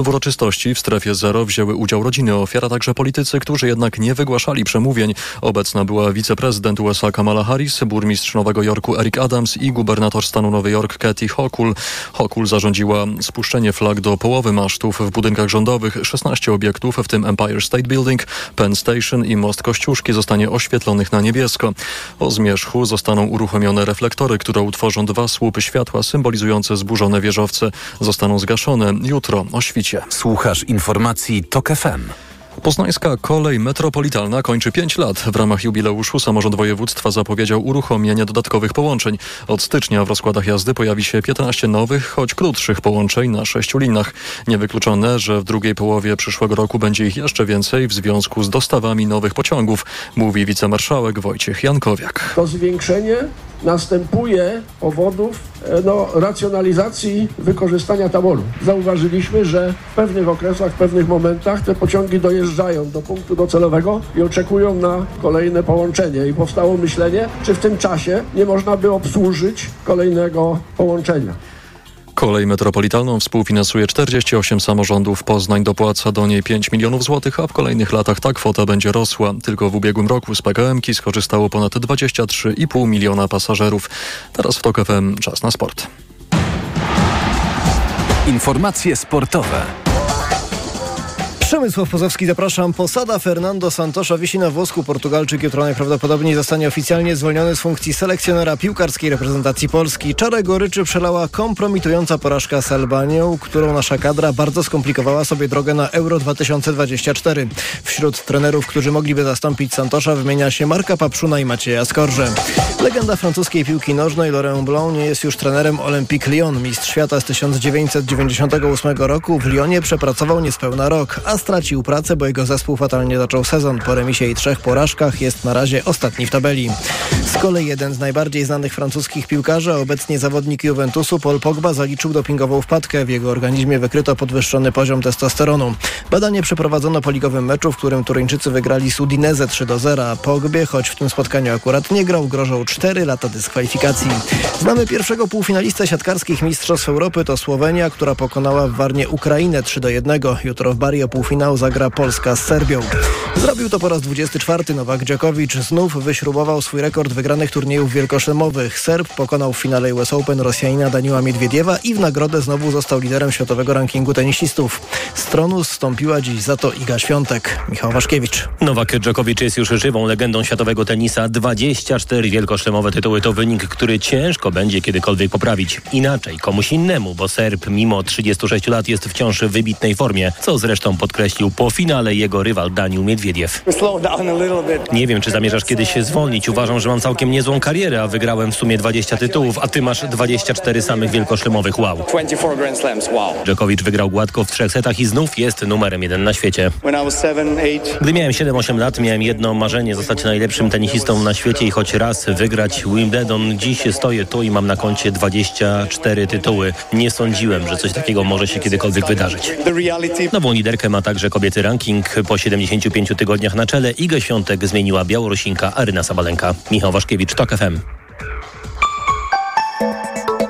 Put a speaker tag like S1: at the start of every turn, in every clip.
S1: W uroczystości w strefie zero wzięły udział rodziny ofiar, a także politycy, którzy jednak nie wygłaszali przemówień. Obecna była wiceprezydent USA Kamala Harris, burmistrz Nowego Jorku Eric Adams i gubernator stanu Nowy Jork Kathy Hochul. Hochul zarządziła spuszczenie flag do połowy masztów w budynkach rządowych. 16 obiektów, w tym Empire State Building, Penn Station i Most Kościuszki zostanie oświetlonych na niebiesko. O zmierzchu zostaną uruchomione reflektory, które utworzą dwa słupy światła symbolizujące zburzone wieżowce. Zostaną zgaszone jutro o świcie.
S2: Słuchasz informacji TOK FM.
S1: Poznańska kolej metropolitalna kończy 5 lat. W ramach jubileuszu samorząd województwa zapowiedział uruchomienie dodatkowych połączeń. Od stycznia w rozkładach jazdy pojawi się 15 nowych, choć krótszych połączeń na sześciu linach. Niewykluczone, że w drugiej połowie przyszłego roku będzie ich jeszcze więcej w związku z dostawami nowych pociągów, mówi wicemarszałek Wojciech Jankowiak.
S3: To zwiększenie następuje powodów e, no, racjonalizacji wykorzystania taboru. Zauważyliśmy, że w pewnych okresach, w pewnych momentach te pociągi dojeżdżają do punktu docelowego i oczekują na kolejne połączenie. I powstało myślenie, czy w tym czasie nie można by obsłużyć kolejnego połączenia.
S1: Kolej metropolitalną współfinansuje 48 samorządów. Poznań dopłaca do niej 5 milionów złotych, a w kolejnych latach ta kwota będzie rosła. Tylko w ubiegłym roku z PKM-ki skorzystało ponad 23,5 miliona pasażerów. Teraz w TOK FM czas na sport.
S2: Informacje sportowe.
S4: Przemysław Pozowski, zapraszam. Posada Fernando Santosza wisi na włosku. Portugalczyk jutro najprawdopodobniej zostanie oficjalnie zwolniony z funkcji selekcjonera piłkarskiej reprezentacji Polski. Czarę goryczy przelała kompromitująca porażka z Albanią, którą nasza kadra bardzo skomplikowała sobie drogę na Euro 2024. Wśród trenerów, którzy mogliby zastąpić Santosza wymienia się Marka Papszuna i Macieja Skorże. Legenda francuskiej piłki nożnej Laurent Blanc nie jest już trenerem Olympique Lyon. Mistrz świata z 1998 roku w Lyonie przepracował niespełna rok, a stracił pracę, bo jego zespół fatalnie zaczął sezon. Po remisie i trzech porażkach jest na razie ostatni w tabeli. Z kolei jeden z najbardziej znanych francuskich piłkarzy, obecnie zawodnik Juventusu, Paul Pogba, zaliczył dopingową wpadkę. W jego organizmie wykryto podwyższony poziom testosteronu. Badanie przeprowadzono po ligowym meczu, w którym Turyńczycy wygrali z Udinese 3 do 0. Pogbie, choć w tym spotkaniu akurat nie grał, grożą 4 lata dyskwalifikacji. Znamy pierwszego półfinalistę siatkarskich Mistrzostw Europy, to Słowenia, która pokonała w Warnie Ukrainę 3 do 1. Jutro w Bari o półfinał zagra Polska z Serbią. Zrobił to po raz 24. Nowak Dżokowicz znów wyśrubował swój rekord wygranych turniejów wielkoszemowych. Serb pokonał w finale US Open Rosjanina Daniła Miedwiediewa i w nagrodę znowu został liderem światowego rankingu tenisistów. Z tronu zstąpiła dziś za to Iga Świątek. Michał Waszkiewicz.
S5: Nowak Dżokowicz jest już żywą legendą światowego tenisa. 24 wielkoszlemowe tytuły to wynik, który ciężko będzie kiedykolwiek poprawić. Inaczej, komuś innemu, bo Serb mimo 36 lat jest wciąż w wybitnej formie, co zresztą podkreślił po finale jego rywal Danił Miedwiediew. Nie wiem, czy zamierzasz kiedyś się zwolnić. Uważam, że mam całkiem niezłą karierę, a wygrałem w sumie 20 tytułów, a ty masz 24 samych wielkoszlemowych wow. Dżokowicz wygrał gładko w trzech setach i znów jest numerem jeden na świecie. Gdy miałem 7-8 lat, miałem jedno marzenie zostać najlepszym tenisistą na świecie i choć raz wygrać Wimbledon. Dziś stoję tu i mam na koncie 24 tytuły. Nie sądziłem, że coś takiego może się kiedykolwiek wydarzyć. Nową liderkę ma także kobiety ranking. Po 75 tygodniach na czele Iga Świątek zmieniła Białorusinka Aryna Sabalenka. Michał Waszkiewicz, TOK FM.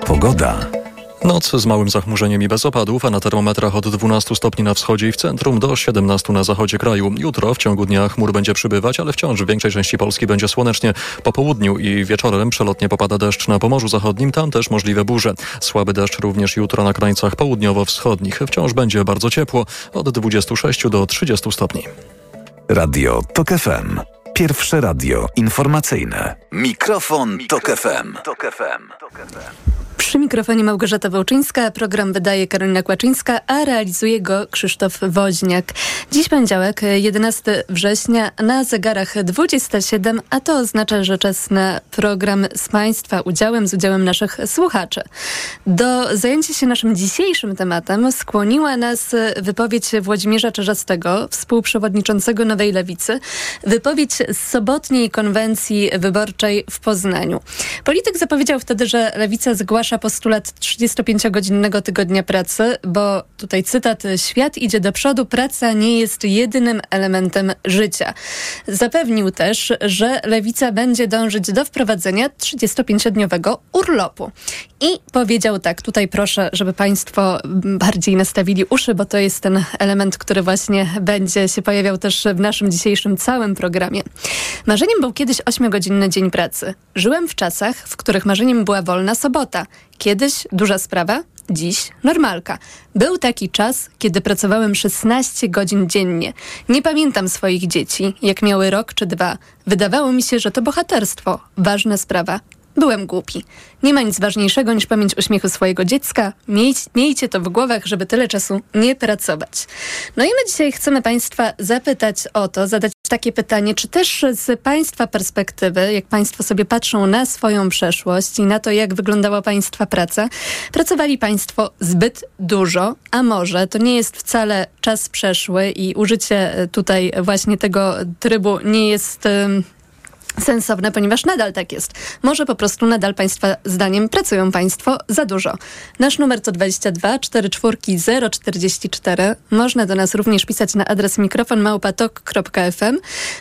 S2: Pogoda.
S1: Noc z małym zachmurzeniem i bez opadów, a na termometrach od 12 stopni na wschodzie i w centrum do 17 na zachodzie kraju. Jutro w ciągu dnia chmur będzie przybywać, ale wciąż w większej części Polski będzie słonecznie. Po południu i wieczorem przelotnie popada deszcz na Pomorzu Zachodnim, tam też możliwe burze. Słaby deszcz również jutro na krańcach południowo-wschodnich. Wciąż będzie bardzo ciepło, od 26 do 30 stopni.
S2: Radio TOK FM. Pierwsze radio informacyjne. Mikrofon, Mikrofon Tok FM. Tok FM.
S6: Przy mikrofonie Małgorzata Wołczyńska, program wydaje Karolina Kłaczyńska, a realizuje go Krzysztof Woźniak. Dziś poniedziałek, 11 września, na zegarach 27, a to oznacza, że czas na program z Państwa udziałem, z udziałem naszych słuchaczy. Do zajęcia się naszym dzisiejszym tematem skłoniła nas wypowiedź Włodzimierza Czerzastego, współprzewodniczącego Nowej Lewicy, wypowiedź z sobotniej konwencji wyborczej w Poznaniu. Polityk zapowiedział wtedy, że że Lewica zgłasza postulat 35-godzinnego tygodnia pracy, bo tutaj cytat, świat idzie do przodu, praca nie jest jedynym elementem życia. Zapewnił też, że Lewica będzie dążyć do wprowadzenia 35-dniowego urlopu. I powiedział tak, tutaj proszę, żeby Państwo bardziej nastawili uszy, bo to jest ten element, który właśnie będzie się pojawiał też w naszym dzisiejszym całym programie. Marzeniem był kiedyś 8-godzinny dzień pracy. Żyłem w czasach, w których marzeniem była wolna sobota. Kiedyś duża sprawa, dziś normalka. Był taki czas, kiedy pracowałem 16 godzin dziennie. Nie pamiętam swoich dzieci, jak miały rok czy dwa. Wydawało mi się, że to bohaterstwo, ważna sprawa. Byłem głupi. Nie ma nic ważniejszego niż pamięć uśmiechu swojego dziecka. Miej, miejcie to w głowach, żeby tyle czasu nie pracować. No i my dzisiaj chcemy Państwa zapytać o to, zadać takie pytanie, czy też z Państwa perspektywy, jak Państwo sobie patrzą na swoją przeszłość i na to, jak wyglądała Państwa praca, pracowali Państwo zbyt dużo, a może to nie jest wcale czas przeszły i użycie tutaj właśnie tego trybu nie jest sensowne, ponieważ nadal tak jest. Może po prostu nadal Państwa zdaniem pracują Państwo za dużo. Nasz numer to 22 44 044. Można do nas również pisać na adres mikrofonmałpatok.fm.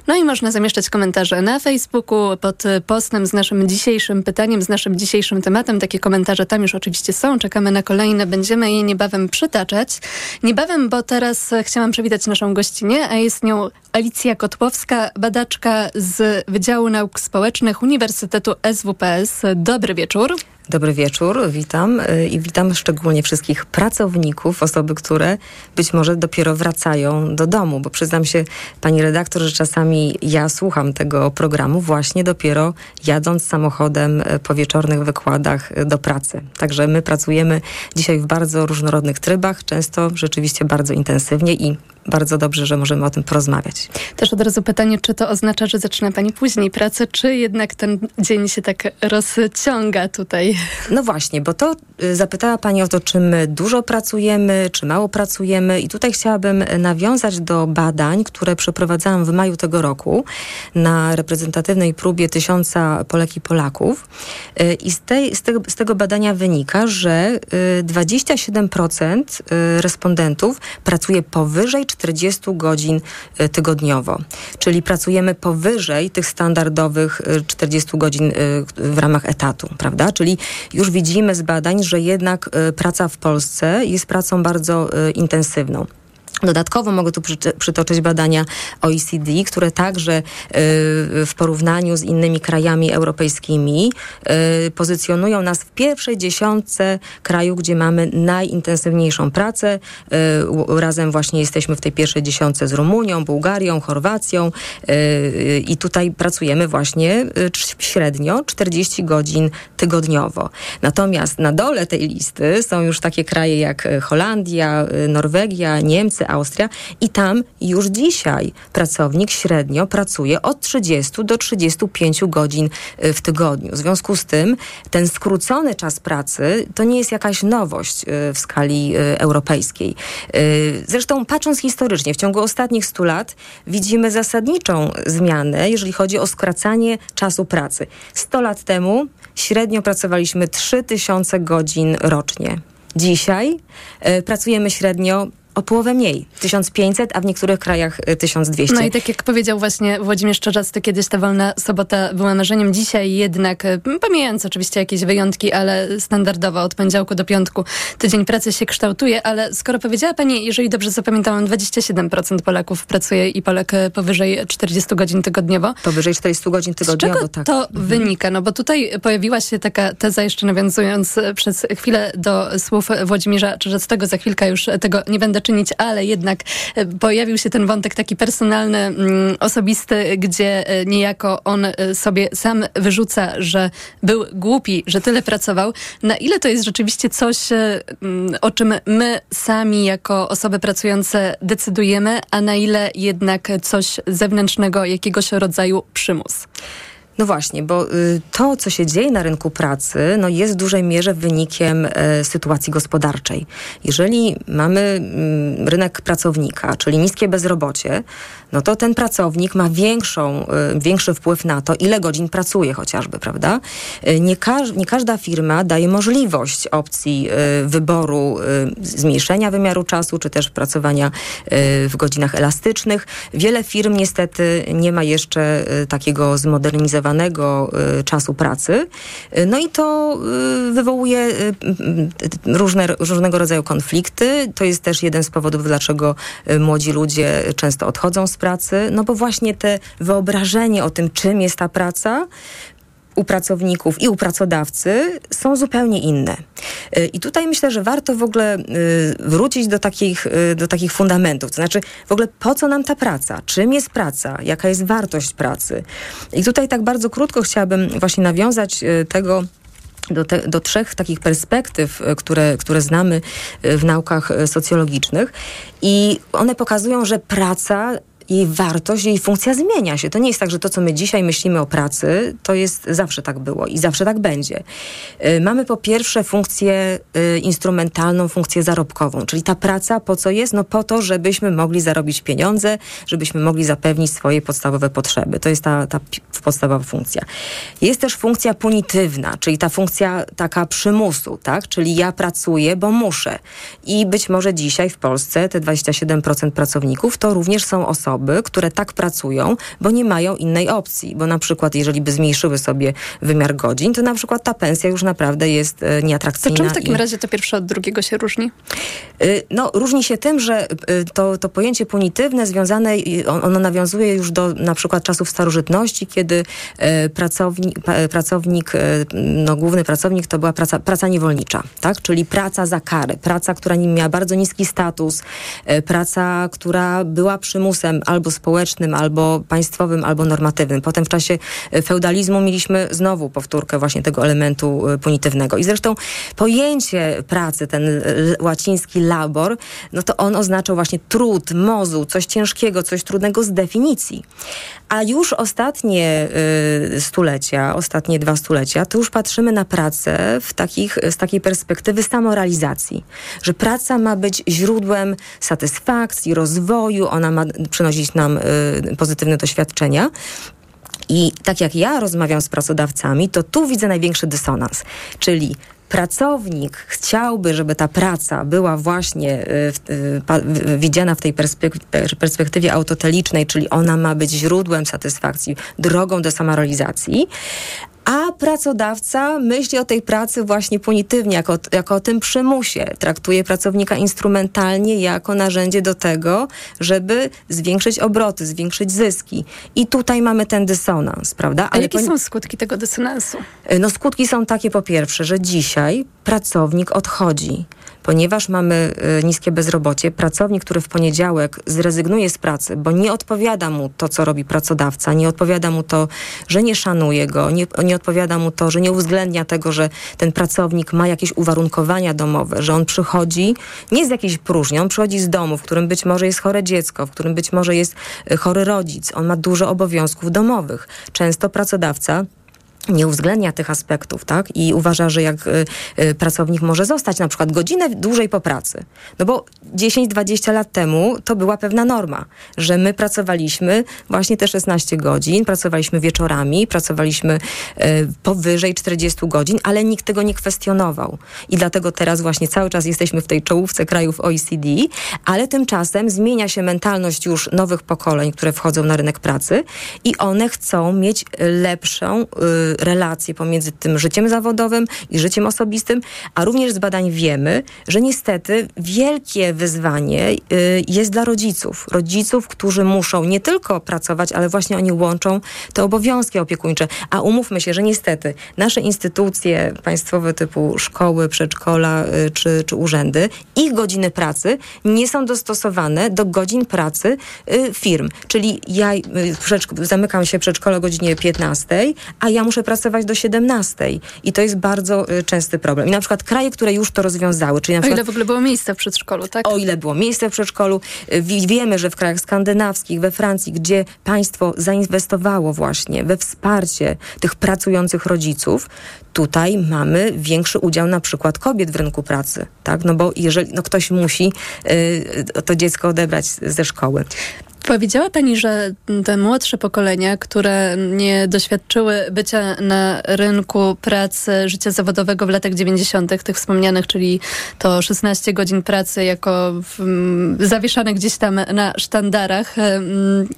S6: No i można zamieszczać komentarze na Facebooku pod postem z naszym dzisiejszym pytaniem, z naszym dzisiejszym tematem. Takie komentarze tam już oczywiście są. Czekamy na kolejne. Będziemy je niebawem przytaczać. Niebawem, bo teraz chciałam przywitać naszą gościnę, a jest nią Alicja Kotłowska, badaczka z Wydziału Nauk Społecznych Uniwersytetu SWPS. Dobry wieczór.
S7: Dobry wieczór, witam y, i witam szczególnie wszystkich pracowników, osoby, które być może dopiero wracają do domu, bo przyznam się, pani redaktor, że czasami ja słucham tego programu właśnie dopiero jadąc samochodem y, po wieczornych wykładach y, do pracy. Także my pracujemy dzisiaj w bardzo różnorodnych trybach, często rzeczywiście bardzo intensywnie i bardzo dobrze, że możemy o tym porozmawiać.
S6: Też od razu pytanie, czy to oznacza, że zaczyna Pani później pracę, czy jednak ten dzień się tak rozciąga tutaj?
S7: No właśnie, bo to y, zapytała Pani o to, czy my dużo pracujemy, czy mało pracujemy i tutaj chciałabym nawiązać do badań, które przeprowadzałam w maju tego roku na reprezentatywnej próbie tysiąca Polek i Polaków y, i z, tej, z, tego, z tego badania wynika, że 27% y, respondentów pracuje powyżej 40 godzin tygodniowo. Czyli pracujemy powyżej tych standardowych 40 y, godzin w ramach etatu, prawda? Czyli już widzimy z badań, że jednak praca w Polsce jest pracą bardzo intensywną. Dodatkowo mogę tu przytoczyć badania OECD, które także y, w porównaniu z innymi krajami europejskimi y, pozycjonują nas w pierwszej dziesiątce krajów, gdzie mamy najintensywniejszą pracę. Y, razem właśnie jesteśmy w tej pierwszej dziesiątce z Rumunią, Bułgarią, Chorwacją i tutaj pracujemy właśnie średnio 40 godzin tygodniowo. Natomiast na dole tej listy są już takie kraje jak Holandia, Norwegia, Niemcy, Austria i tam już dzisiaj pracownik średnio pracuje od 30 do 35 godzin y, w tygodniu. W związku z tym ten skrócony czas pracy to nie jest jakaś nowość y, w skali y, europejskiej. Zresztą patrząc historycznie, w ciągu ostatnich 100 lat widzimy zasadniczą zmianę, jeżeli chodzi o skracanie czasu pracy. 100 lat temu średnio pracowaliśmy 3000 godzin rocznie. Dzisiaj y, pracujemy średnio o połowę mniej. 1500, a w niektórych krajach 1200.
S6: Y, no i tak jak powiedział właśnie Włodzimierz Czarzasty, kiedyś ta wolna sobota była marzeniem. Dzisiaj jednak, y, pomijając oczywiście jakieś wyjątki, ale standardowo od poniedziałku do piątku tydzień pracy się kształtuje, ale skoro powiedziała Pani, jeżeli dobrze zapamiętałam, 27% Polaków pracuje i Polek y, powyżej 40 godzin tygodniowo.
S7: Powyżej 40 godzin tygodniowo,
S6: Z czego
S7: tak.
S6: to mhm. wynika? No bo tutaj pojawiła się taka teza, jeszcze nawiązując przez chwilę do słów Włodzimierza Czarzastego, za chwilkę już tego nie będę ale jednak e, pojawił się ten wątek taki personalny, mm, osobisty, gdzie e, niejako on e, sobie sam wyrzuca, że był głupi, że tyle pracował. Na ile to jest rzeczywiście coś, mm, o czym my sami jako osoby pracujące decydujemy, a na ile jednak coś zewnętrznego, jakiegoś rodzaju przymus?
S7: No właśnie, bo y, to, co się dzieje na rynku pracy, no jest w dużej mierze wynikiem e, sytuacji gospodarczej. Jeżeli mamy mm, rynek pracownika, czyli niskie bezrobocie, no to ten pracownik ma większą, y, większy wpływ na to, ile godzin pracuje chociażby, prawda? Y, nie, każ nie każda firma daje możliwość opcji wyboru zmniejszenia wymiaru czasu, czy też pracowania w godzinach elastycznych. Wiele firm niestety nie ma jeszcze takiego zmodernizowanego Y, czasu pracy. Y, no i to y, wywołuje różne, różnego rodzaju konflikty. To jest też jeden z powodów, dlaczego młodzi ludzie często odchodzą z pracy, no bo właśnie te wyobrażenie o tym, czym jest ta praca, u pracowników i u pracodawcy są zupełnie inne. Y, I tutaj myślę, że warto w ogóle y, wrócić do takich, y, do takich fundamentów. To znaczy, w ogóle po co nam ta praca? Czym jest praca? Jaka jest wartość pracy? I tutaj tak bardzo krótko chciałabym właśnie nawiązać tego, do, te, do, trzech takich perspektyw, które, które znamy w naukach socjologicznych. I one pokazują, że praca jej wartość, jej funkcja zmienia się. To nie jest tak, że to, co my dzisiaj myślimy o pracy, to jest zawsze tak było i zawsze tak będzie. Y, mamy po pierwsze funkcję y, instrumentalną, funkcję zarobkową, czyli ta praca po co jest? No po to, żebyśmy mogli zarobić pieniądze, żebyśmy mogli zapewnić swoje podstawowe potrzeby. To jest ta, ta podstawowa funkcja. Jest też funkcja punitywna, czyli ta funkcja taka przymusu, tak? Czyli ja pracuję, bo muszę. I być może dzisiaj w Polsce te 27% pracowników to również są osoby, osoby, które tak pracują, bo nie mają innej opcji. Bo na przykład, jeżeli by zmniejszyły sobie wymiar godzin, to na przykład ta pensja już naprawdę jest e, nieatrakcyjna.
S6: To czym w takim i... razie to pierwsze od drugiego się różni?
S7: Y, no, różni się tym, że y, to, to pojęcie punitywne związane, ono nawiązuje już do na przykład czasów starożytności, kiedy e, pracownik, pracownik e, no, główny pracownik to była praca, praca niewolnicza, tak? Czyli praca za karę, praca, która miała bardzo niski status, praca, która była przymusem albo społecznym, albo państwowym, albo normatywnym. Potem w czasie e, feudalizmu mieliśmy znowu powtórkę właśnie tego elementu e, punitywnego. I zresztą pojęcie pracy, ten e, łaciński labor, no to on oznaczał właśnie trud, mozu, coś ciężkiego, coś trudnego z definicji. A już ostatnie y, stulecia, ostatnie dwa stulecia, to już patrzymy na pracę w takich, z takiej perspektywy samorealizacji. Że praca ma być źródłem satysfakcji, rozwoju, ona ma przynosić nam y, pozytywne doświadczenia. I tak jak ja rozmawiam z pracodawcami, to tu widzę największy dysonans. Czyli pracownik chciałby, żeby ta praca była właśnie y, y, widziana w tej perspektywie autotelicznej, czyli ona ma być źródłem satysfakcji, drogą do samorealizacji, a pracodawca myśli o tej pracy właśnie punitywnie, jako, jako o tym przymusie. Traktuje pracownika instrumentalnie jako narzędzie do tego, żeby zwiększyć obroty, zwiększyć zyski. I tutaj mamy ten dysonans, prawda?
S6: Ale a jakie są skutki tego dysonansu?
S7: No skutki są takie po pierwsze, że dzisiaj pracownik odchodzi ponieważ mamy y, niskie bezrobocie, pracownik, który w poniedziałek zrezygnuje z pracy, bo nie odpowiada mu to, co robi pracodawca, nie odpowiada mu to, że nie szanuje go, nie, nie odpowiada mu to, że nie uwzględnia tego, że ten pracownik ma jakieś uwarunkowania domowe, że on przychodzi nie z jakiejś próżni, on przychodzi z domu, w którym być może jest chore dziecko, w którym być może jest y, chory rodzic, on ma dużo obowiązków domowych. Często pracodawca nie uwzględnia tych aspektów, tak? I uważa, że jak y, y, pracownik może zostać na przykład godzinę dłużej po pracy. No bo 10-20 lat temu to była pewna norma, że my pracowaliśmy właśnie te 16 godzin, pracowaliśmy wieczorami, pracowaliśmy y, powyżej 40 godzin, ale nikt tego nie kwestionował. I dlatego teraz właśnie cały czas jesteśmy w tej czołówce krajów OECD, ale tymczasem zmienia się mentalność już nowych pokoleń, które wchodzą na rynek pracy i one chcą mieć lepszą y, relacje pomiędzy tym życiem zawodowym i życiem osobistym, a również z badań wiemy, że niestety wielkie wyzwanie y, jest dla rodziców. Rodziców, którzy muszą nie tylko pracować, ale właśnie oni łączą te obowiązki opiekuńcze. A umówmy się, że niestety nasze instytucje państwowe typu szkoły, przedszkola y, czy, czy urzędy, ich godziny pracy nie są dostosowane do godzin pracy y, firm. Czyli ja zamykam się przedszkole o godzinie 15, a ja muszę muszę pracować do 17 i to jest bardzo y, częsty problem. I na przykład kraje, które już to rozwiązały, czyli na przykład...
S6: O ile w ogóle było miejsce w przedszkolu, tak?
S7: O ile było miejsce w przedszkolu. Y, wiemy, że w krajach skandynawskich, we Francji, gdzie państwo zainwestowało właśnie we wsparcie tych pracujących rodziców, tutaj mamy większy udział na przykład kobiet w rynku pracy, tak? No bo jeżeli no ktoś musi y, to dziecko odebrać ze szkoły.
S6: Powiedziała Pani, że te młodsze pokolenia, które nie doświadczyły bycia na rynku pracy, życia zawodowego w latach 90., tych wspomnianych, czyli to 16 godzin pracy jako w, zawieszane gdzieś tam na sztandarach,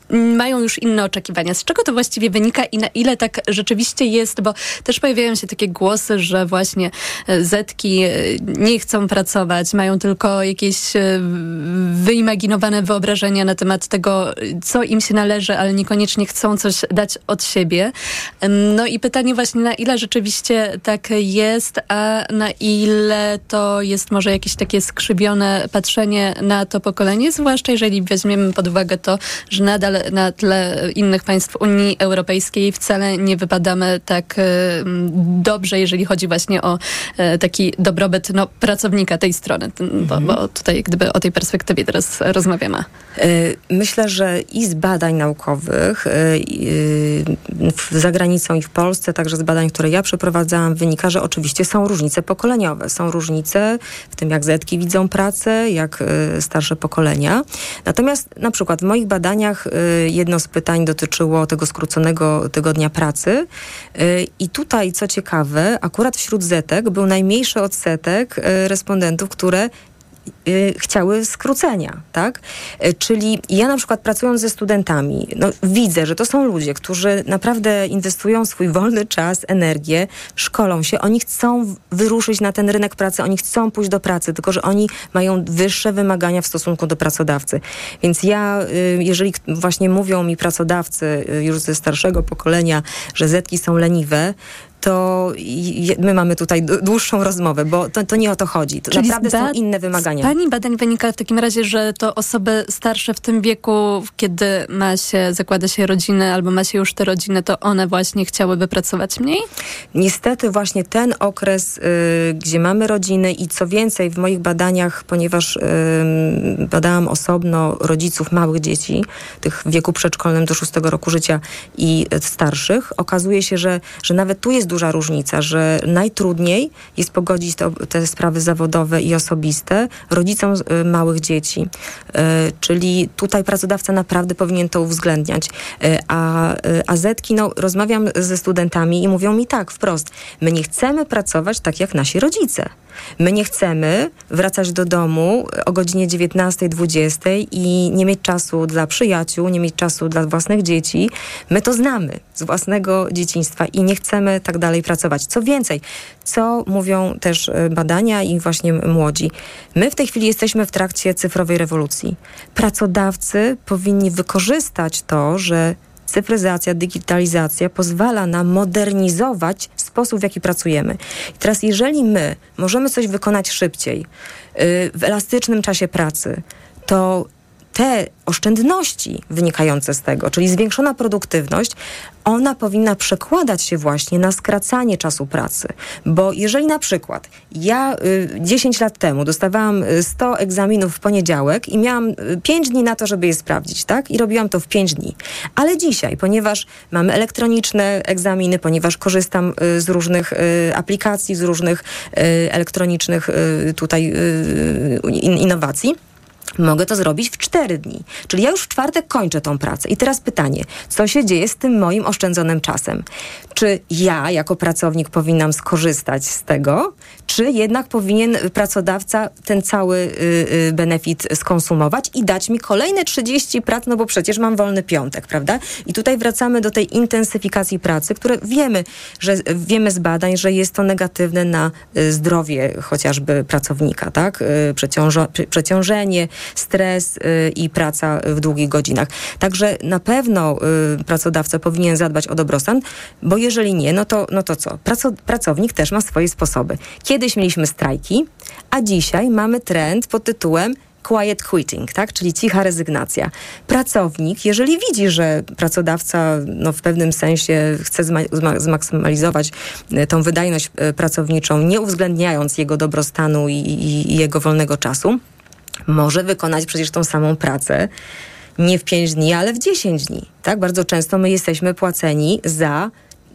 S6: mają już inne oczekiwania. Z czego to właściwie wynika i na ile tak rzeczywiście jest? Bo też pojawiają się takie głosy, że właśnie e, Zetki e, nie chcą pracować, mają tylko jakieś e, wyimaginowane wyobrażenia na temat tego, co im się należy, ale niekoniecznie chcą coś dać od siebie. No i pytanie właśnie, na ile rzeczywiście tak jest, a na ile to jest może jakieś takie skrzybione patrzenie na to pokolenie, zwłaszcza jeżeli weźmiemy pod uwagę to, że nadal na tle innych państw Unii Europejskiej wcale nie wypadamy tak dobrze, jeżeli chodzi właśnie o e, taki dobrobyt no, pracownika tej strony, bo, bo mhm. tutaj gdyby o tej perspektywie teraz rozmawiamy.
S7: E, myślę, że i z badań naukowych y, y, za granicą i w Polsce, także z badań, które ja przeprowadzałam, wynika, że oczywiście są różnice pokoleniowe. Są różnice w tym, jak zetki widzą pracę, jak y, starsze pokolenia. Natomiast na przykład w moich badaniach jedno z pytań dotyczyło tego skróconego tygodnia pracy i tutaj, co ciekawe, akurat wśród zetek był najmniejszy odsetek respondentów, które chciały skrócenia, tak? Y, czyli ja na przykład pracując ze studentami, no, widzę, że to są ludzie, którzy naprawdę inwestują swój wolny czas, energię, szkolą się, oni chcą wyruszyć na ten rynek pracy, oni chcą pójść do pracy, tylko że oni mają wyższe wymagania w stosunku do pracodawcy. Więc ja, y, jeżeli właśnie mówią mi pracodawcy już ze starszego pokolenia, że zetki są leniwe, to my mamy tutaj dłuższą rozmowę, bo to, to nie o to chodzi. To Czyli naprawdę są inne wymagania.
S6: Pani badań wynika w takim razie, że to osoby starsze w tym wieku, kiedy ma się, zakłada się rodziny albo ma się już te rodziny, to one właśnie chciałyby pracować mniej?
S7: Niestety właśnie ten okres, y, gdzie mamy rodziny i co więcej w moich badaniach, ponieważ y, badałam osobno rodziców małych dzieci, tych w wieku przedszkolnym do szóstego roku życia i starszych, okazuje się, że, że nawet tu jest duża różnica, że najtrudniej jest pogodzić to, te sprawy zawodowe i osobiste rodzicom y, małych dzieci. Y, czyli tutaj pracodawca naprawdę powinien to uwzględniać. Y, a, a Zetki, no, rozmawiam ze studentami i mówią mi tak wprost, my nie chcemy pracować tak jak nasi rodzice. My nie chcemy wracać do domu o godzinie 19-20 i nie mieć czasu dla przyjaciół, nie mieć czasu dla własnych dzieci. My to znamy z własnego dzieciństwa i nie chcemy tak dalej pracować. Co więcej, co mówią też e, badania i właśnie młodzi. My w tej chwili jesteśmy w trakcie cyfrowej rewolucji. Pracodawcy powinni wykorzystać to, że cyfryzacja, digitalizacja pozwala nam modernizować sposób, w jaki pracujemy. I teraz, jeżeli my możemy coś wykonać szybciej, yy, w elastycznym czasie pracy, to te oszczędności wynikające z tego, czyli zwiększona produktywność, ona powinna przekładać się właśnie na skracanie czasu pracy. Bo jeżeli na przykład ja y, 10 lat temu dostawałam 100 y, egzaminów w poniedziałek i miałam y, 5 dni na to, żeby je sprawdzić, tak? I robiłam to w 5 dni. Ale dzisiaj, ponieważ mamy elektroniczne egzaminy, ponieważ korzystam y, z różnych y, aplikacji, z różnych y, elektronicznych tutaj innowacji, Mogę to zrobić w cztery dni. Czyli ja już w czwartek kończę tą pracę. I teraz pytanie, co się dzieje z tym moim oszczędzonym czasem? Czy ja jako pracownik powinnam skorzystać z tego, czy jednak powinien pracodawca ten cały y, y, benefit skonsumować i dać mi kolejne 30 prac, no bo przecież mam wolny piątek, prawda? I tutaj wracamy do tej intensyfikacji pracy, które wiemy, że wiemy z badań, że jest to negatywne na y, zdrowie chociażby pracownika, tak? Y, przeciążo, przeciążenie, stres y, i praca w długich godzinach. Także na pewno y, pracodawca powinien zadbać o dobrostan, bo jeżeli nie, no to, no to co? Praco, pracownik też ma swoje sposoby. Kiedyś mieliśmy strajki, a dzisiaj mamy trend pod tytułem quiet quitting, tak? czyli cicha rezygnacja. Pracownik, jeżeli widzi, że pracodawca no, w pewnym sensie chce zmaksymalizować e, tą wydajność pracowniczą, nie uwzględniając jego dobrostanu i, i, i jego wolnego czasu, może wykonać przecież tą samą pracę nie w 5 dni, ale w 10 dni. Tak? Bardzo często my jesteśmy płaceni za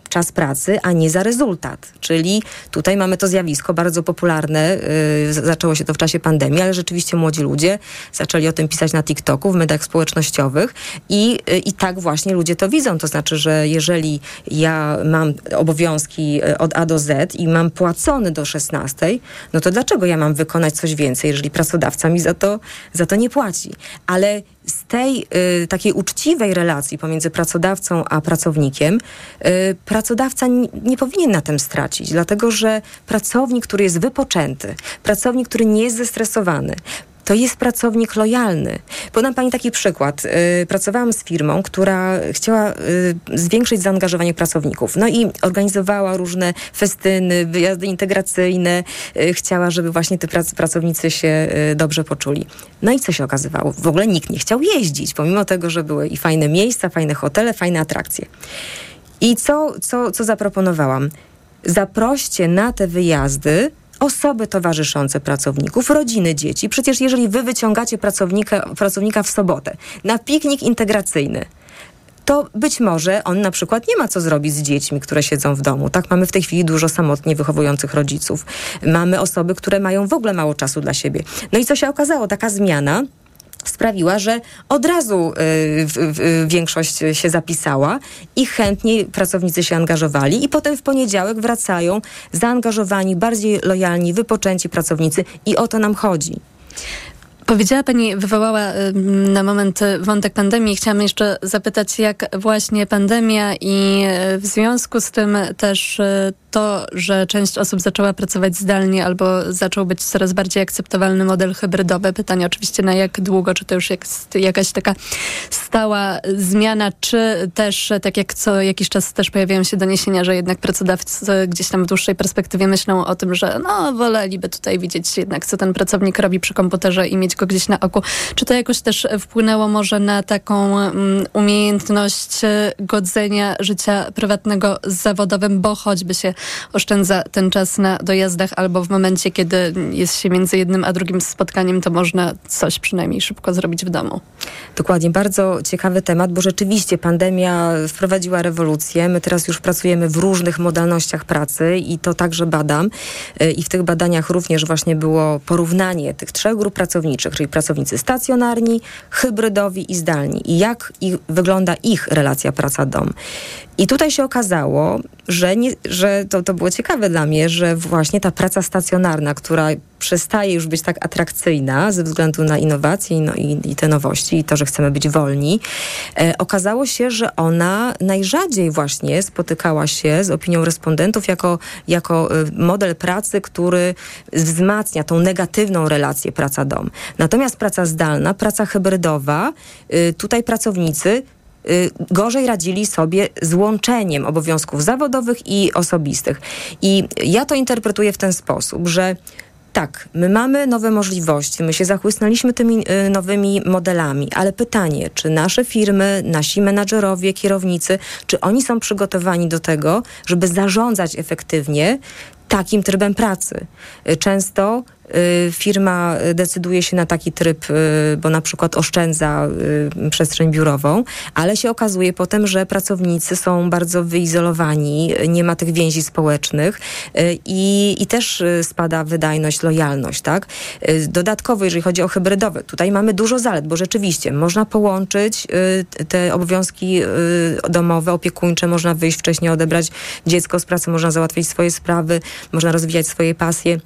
S7: czas pracy, a nie za rezultat. Czyli tutaj mamy to zjawisko bardzo popularne. Yy, zaczęło się to w czasie pandemii, ale rzeczywiście młodzi ludzie zaczęli o tym pisać na TikToku, w mediach społecznościowych i, yy, i tak właśnie ludzie to widzą. To znaczy, że jeżeli ja mam obowiązki yy, od A do Z i mam płacony do 16, no to dlaczego ja mam wykonać coś więcej, jeżeli pracodawca mi za to, za to nie płaci? Ale z tej y, takiej uczciwej relacji pomiędzy pracodawcą a pracownikiem, y, pracodawca nie powinien na tym stracić, dlatego że pracownik, który jest wypoczęty, pracownik, który nie jest zestresowany, to jest pracownik lojalny. Podam Pani taki przykład. Y, pracowałam z firmą, która chciała y, zwiększyć zaangażowanie pracowników. No i organizowała różne festyny, wyjazdy integracyjne. Y, chciała, żeby właśnie te pracownicy się dobrze poczuli. No i co się okazywało? W ogóle nikt nie chciał jeździć, pomimo tego, że były i fajne miejsca, fajne hotele, fajne atrakcje. I co, co, co zaproponowałam? Zaproście na te wyjazdy osoby towarzyszące pracowników, rodziny dzieci. Przecież jeżeli wy wyciągacie pracownika, pracownika w sobotę na piknik integracyjny, to być może on na przykład nie ma co zrobić z dziećmi, które siedzą w domu. Tak, mamy w tej chwili dużo samotnie wychowujących rodziców. Mamy osoby, które mają w ogóle mało czasu dla siebie. No i co się okazało? Taka zmiana sprawiła, że od razu y, większość się zapisała i chętnie pracownicy się angażowali i potem w poniedziałek wracają zaangażowani, bardziej lojalni, wypoczęci pracownicy i o to nam chodzi.
S6: Powiedziała Pani, wywołała na moment wątek pandemii. Chciałam jeszcze zapytać, jak właśnie pandemia i e, w związku z tym też to, że część osób zaczęła pracować zdalnie albo zaczął być coraz bardziej akceptowalny model hybrydowy. Pytanie oczywiście na jak długo, czy to już jest jakaś taka stała zmiana, czy też tak jak co jakiś czas też pojawiają się doniesienia, że jednak pracodawcy gdzieś tam w dłuższej perspektywie myślą o tym, że no woleliby tutaj widzieć jednak co ten pracownik robi przy komputerze i mieć go gdzieś na oku. Czy to jakoś też wpłynęło może na taką um, umiejętność godzenia życia prywatnego z zawodowym, bo choćby się oszczędza ten czas na dojazdach albo w momencie, kiedy jest się między jednym a drugim spotkaniem, to można coś przynajmniej szybko zrobić w domu.
S7: Dokładnie, bardzo ciekawy temat, bo rzeczywiście pandemia wprowadziła rewolucję. My teraz już pracujemy w różnych modalnościach pracy i to także badam. Y, I w tych badaniach również właśnie było porównanie tych trzech grup pracowniczych, czyli pracownicy stacjonarni, hybrydowi i zdalni. I jak ich, wygląda ich relacja praca-dom. I tutaj się okazało, że, nie, że to, to było ciekawe dla mnie, że właśnie ta praca stacjonarna, która przestaje już być tak atrakcyjna ze względu na innowacje no i, i te nowości i to, że chcemy być wolni, e, okazało się, że ona najrzadziej właśnie spotykała się z opinią respondentów jako, jako e, model pracy, który wzmacnia tą negatywną relację praca-dom. Natomiast praca zdalna, praca hybrydowa, e, tutaj pracownicy Y, gorzej radzili sobie z łączeniem obowiązków zawodowych i osobistych. I ja to interpretuję w ten sposób, że tak, my mamy nowe możliwości, my się zachłysnęliśmy tymi y, nowymi modelami, ale pytanie, czy nasze firmy, nasi menadżerowie, kierownicy, czy oni są przygotowani do tego, żeby zarządzać efektywnie takim trybem pracy. Y, często y, firma decyduje się na taki tryb, y, bo na przykład oszczędza przestrzeń biurową, ale się okazuje potem, że pracownicy są bardzo wyizolowani, nie ma tych więzi społecznych i, i też spada wydajność, lojalność, tak? Dodatkowo, jeżeli chodzi o hybrydowe, tutaj mamy dużo zalet, bo rzeczywiście można połączyć te obowiązki domowe, opiekuńcze, można wyjść wcześniej, odebrać dziecko z pracy, można załatwić swoje sprawy, można rozwijać swoje pasje.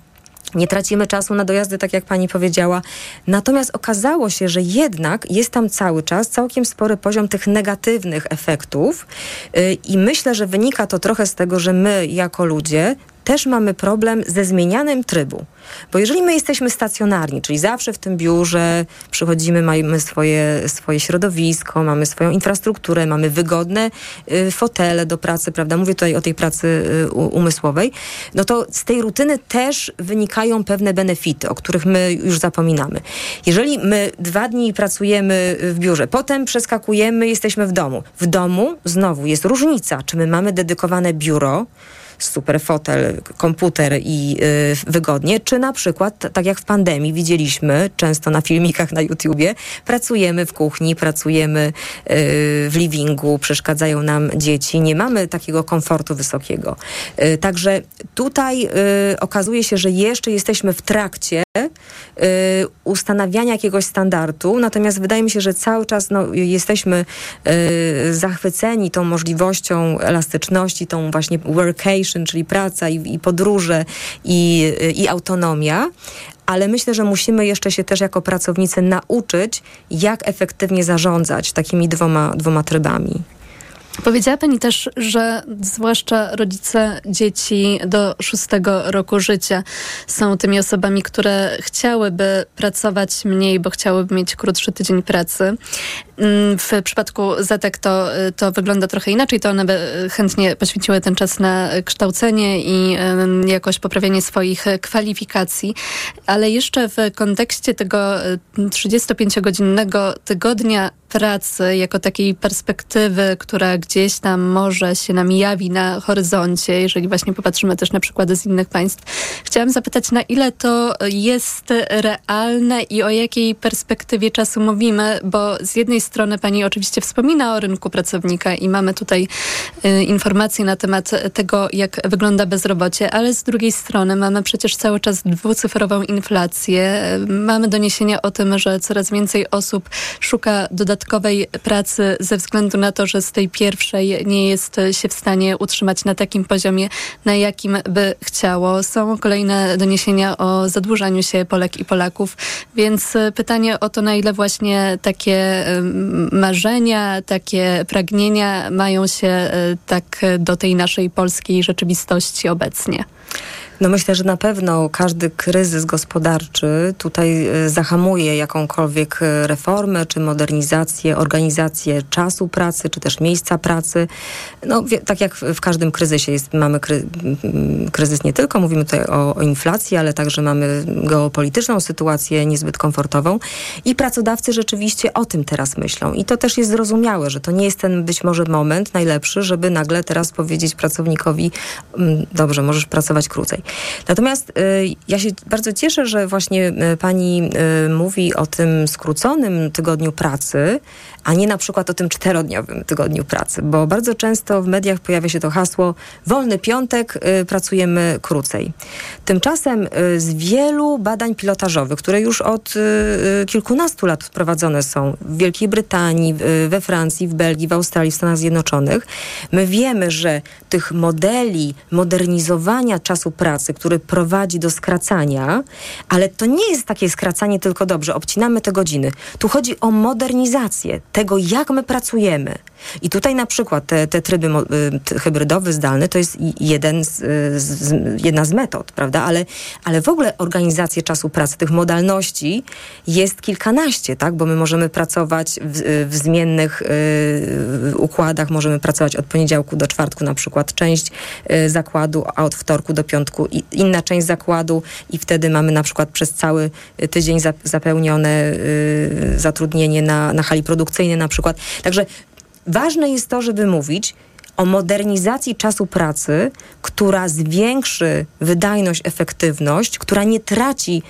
S7: Nie tracimy czasu na dojazdy, tak jak pani powiedziała. Natomiast okazało się, że jednak jest tam cały czas całkiem spory poziom tych negatywnych efektów. Yy, I myślę, że wynika to trochę z tego, że my jako ludzie też mamy problem ze zmienianym trybu. Bo jeżeli my jesteśmy stacjonarni, czyli zawsze w tym biurze przychodzimy, mamy swoje, swoje środowisko, mamy swoją infrastrukturę, mamy wygodne y, fotele do pracy, prawda? Mówię tutaj o tej pracy y, umysłowej. No to z tej rutyny też wynikają pewne benefity, o których my już zapominamy. Jeżeli my dwa dni pracujemy w biurze, potem przeskakujemy, jesteśmy w domu. W domu znowu jest różnica, czy my mamy dedykowane biuro, super fotel, komputer i y, wygodnie, czy na przykład, tak jak w pandemii widzieliśmy, często na filmikach na YouTubie, pracujemy w kuchni, pracujemy y, w livingu, przeszkadzają nam dzieci, nie mamy takiego komfortu wysokiego. Y, także tutaj okazuje się, że jeszcze jesteśmy w trakcie ustanawiania jakiegoś standardu, natomiast wydaje mi się, że cały czas no, jesteśmy zachwyceni tą możliwością elastyczności, tą właśnie workation, czyli praca i, i podróże i, i autonomia, ale myślę, że musimy jeszcze się też jako pracownicy nauczyć, jak efektywnie zarządzać takimi dwoma, dwoma trybami.
S6: Powiedziała Pani też, że zwłaszcza rodzice dzieci do szóstego roku życia są tymi osobami, które chciałyby pracować mniej, bo chciałyby mieć krótszy tydzień pracy. Mm, w przypadku Zetek to, to wygląda trochę inaczej. To one by chętnie poświęciły ten czas na kształcenie i jakoś poprawianie swoich kwalifikacji. Ale jeszcze w kontekście tego 35-godzinnego tygodnia pracy jako takiej perspektywy, która gdzieś tam może się nam jawi na horyzoncie, jeżeli właśnie popatrzymy też na przykłady z innych państw. Chciałam zapytać, na ile to jest realne i o jakiej perspektywie czasu mówimy, bo z jednej strony pani oczywiście wspomina o rynku pracownika i mamy tutaj y, informacje na temat tego, jak wygląda bezrobocie, ale z drugiej strony mamy przecież cały czas dwucyfrową inflację. Mamy doniesienia o tym, że coraz więcej osób szuka dodatkowej pracy ze względu na to, że z tej pierwszej nie jest się w stanie utrzymać na takim poziomie, na jakim by chciało. Są kolejne doniesienia o zadłużaniu się Polek i Polaków, więc pytanie o to, na ile właśnie takie marzenia, takie pragnienia mają się e, tak do tej naszej polskiej rzeczywistości obecnie.
S7: No myślę, że na pewno każdy kryzys gospodarczy tutaj e, zahamuje jakąkolwiek e, reformę, czy modernizację, organizację czasu pracy, czy też miejsca pracy. No tak jak w każdym kryzysie jest, mamy kry, kryzys nie tylko, mówimy tutaj o, o inflacji, ale także mamy geopolityczną sytuację niezbyt komfortową i pracodawcy rzeczywiście o tym teraz myślą. I to też jest zrozumiałe, że to nie jest ten być może moment najlepszy, żeby nagle teraz powiedzieć pracownikowi, dobrze, możesz pracować krócej. Natomiast y, ja się bardzo cieszę, że właśnie y, pani y, mówi o tym skróconym tygodniu pracy, a nie na przykład o tym czterodniowym tygodniu pracy, bo bardzo często w mediach pojawia się to hasło wolny piątek, y, pracujemy krócej. Tymczasem y, z wielu badań pilotażowych, które już od y, kilkunastu lat prowadzone są w Wielkiej Brytanii, we Francji, w Belgii, w Australii, w Stanach Zjednoczonych, my wiemy, że tych modeli modernizowania czasu pracy, który prowadzi do skracania, ale to nie jest takie skracanie tylko dobrze, obcinamy te godziny. Tu chodzi o modernizację tego, jak my pracujemy. I tutaj na przykład te, te tryby y, hybrydowy, zdalny to jest jeden z, z, jedna z metod, prawda? Ale, ale w ogóle organizację czasu pracy, tych modalności jest kilkanaście, tak? Bo my możemy pracować w, w zmiennych y, układach, możemy pracować od poniedziałku do czwartku na przykład część y, zakładu, a od wtorku do piątku inna część zakładu i wtedy mamy na przykład przez cały tydzień za, zapełnione y, zatrudnienie na, na hali produkcyjnej na przykład. Także ważne jest to, żeby mówić o modernizacji czasu pracy, która zwiększy wydajność, efektywność, która nie traci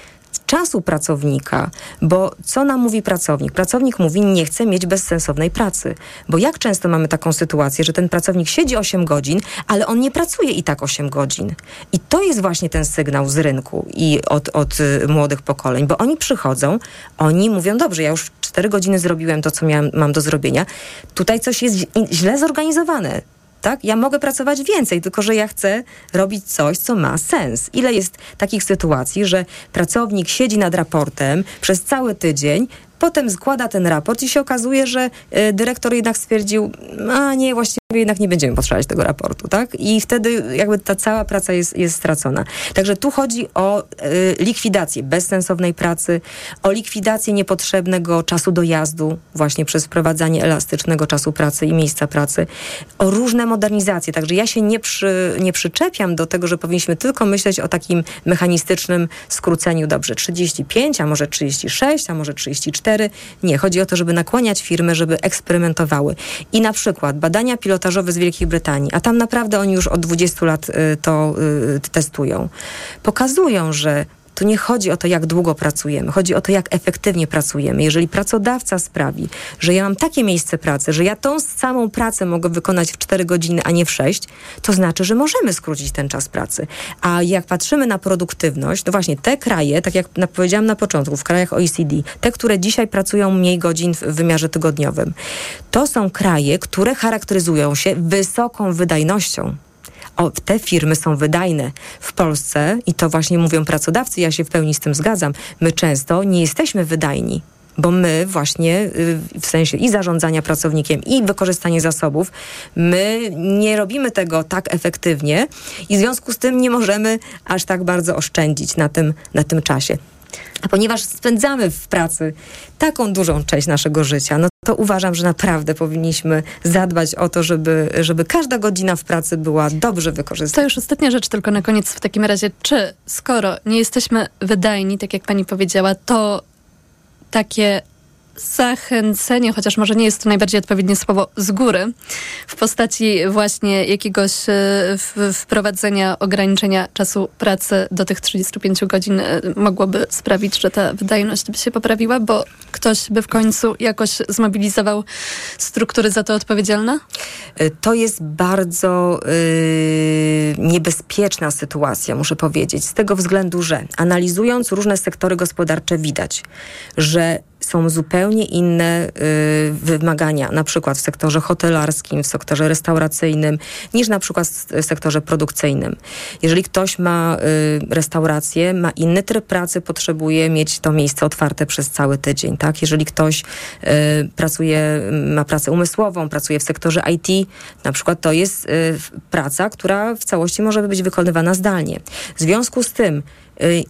S7: czasu pracownika, bo co nam mówi pracownik? Pracownik mówi, nie chce mieć bezsensownej pracy, bo jak często mamy taką sytuację, że ten pracownik siedzi 8 godzin, ale on nie pracuje i tak 8 godzin. I to jest właśnie ten sygnał z rynku i od, od y, młodych pokoleń, bo oni przychodzą, oni mówią, dobrze, ja już 4 godziny zrobiłem to, co miałam, mam do zrobienia. Tutaj coś jest źle zorganizowane tak? Ja mogę pracować więcej, tylko że ja chcę robić coś, co ma sens. Ile jest takich sytuacji, że pracownik siedzi nad raportem przez cały tydzień, Potem składa ten raport i się okazuje, że y, dyrektor jednak stwierdził, a nie, właściwie jednak nie będziemy potrzebować tego raportu, tak? I wtedy jakby ta cała praca jest, jest stracona. Także tu chodzi o y, likwidację bezsensownej pracy, o likwidację niepotrzebnego czasu dojazdu, właśnie przez wprowadzanie elastycznego czasu pracy i miejsca pracy, o różne modernizacje. Także ja się nie, przy, nie przyczepiam do tego, że powinniśmy tylko myśleć o takim mechanistycznym skróceniu, dobrze, 35, a może 36, a może 34. Nie, chodzi o to, żeby nakłaniać firmy, żeby eksperymentowały. I na przykład badania pilotażowe z Wielkiej Brytanii, a tam naprawdę oni już od 20 lat y, to y, testują, pokazują, że tu nie chodzi o to, jak długo pracujemy, chodzi o to, jak efektywnie pracujemy. Jeżeli pracodawca sprawi, że ja mam takie miejsce pracy, że ja tą samą pracę mogę wykonać w 4 godziny, a nie w 6, to znaczy, że możemy skrócić ten czas pracy. A jak patrzymy na produktywność, to właśnie te kraje, tak jak powiedziałam na początku, w krajach OECD, te, które dzisiaj pracują mniej godzin w wymiarze tygodniowym, to są kraje, które charakteryzują się wysoką wydajnością o, te firmy są wydajne. W Polsce, i to właśnie mówią pracodawcy, ja się w pełni z tym zgadzam, my często nie jesteśmy wydajni bo my właśnie y, w sensie i zarządzania pracownikiem, i wykorzystania zasobów, my nie robimy tego tak efektywnie i w związku z tym nie możemy aż tak bardzo oszczędzić na tym, na tym czasie. A ponieważ spędzamy w pracy taką dużą część naszego życia, no to uważam, że naprawdę powinniśmy zadbać o to, żeby, żeby każda godzina w pracy była dobrze wykorzystana.
S6: To już ostatnia rzecz, tylko na koniec w takim razie, czy skoro nie jesteśmy wydajni, tak jak pani powiedziała, to takie zachęcenie, chociaż może nie jest to najbardziej odpowiednie słowo, z góry, w postaci właśnie jakiegoś e, wprowadzenia ograniczenia czasu pracy do tych 35 godzin e, mogłoby sprawić, że ta wydajność by się poprawiła, bo ktoś by w końcu jakoś zmobilizował struktury za to odpowiedzialne?
S7: E, to jest bardzo yy, niebezpieczna sytuacja, muszę powiedzieć, z tego względu, że analizując różne sektory gospodarcze widać, że są zupełnie inne y, wymagania, na przykład w sektorze hotelarskim, w sektorze restauracyjnym, niż na przykład w sektorze produkcyjnym. Jeżeli ktoś ma y, restaurację, ma inny tryb pracy, potrzebuje mieć to miejsce otwarte przez cały tydzień. Tak? Jeżeli ktoś y, pracuje, ma pracę umysłową, pracuje w sektorze IT, na przykład to jest y, praca, która w całości może być wykonywana zdalnie. W związku z tym,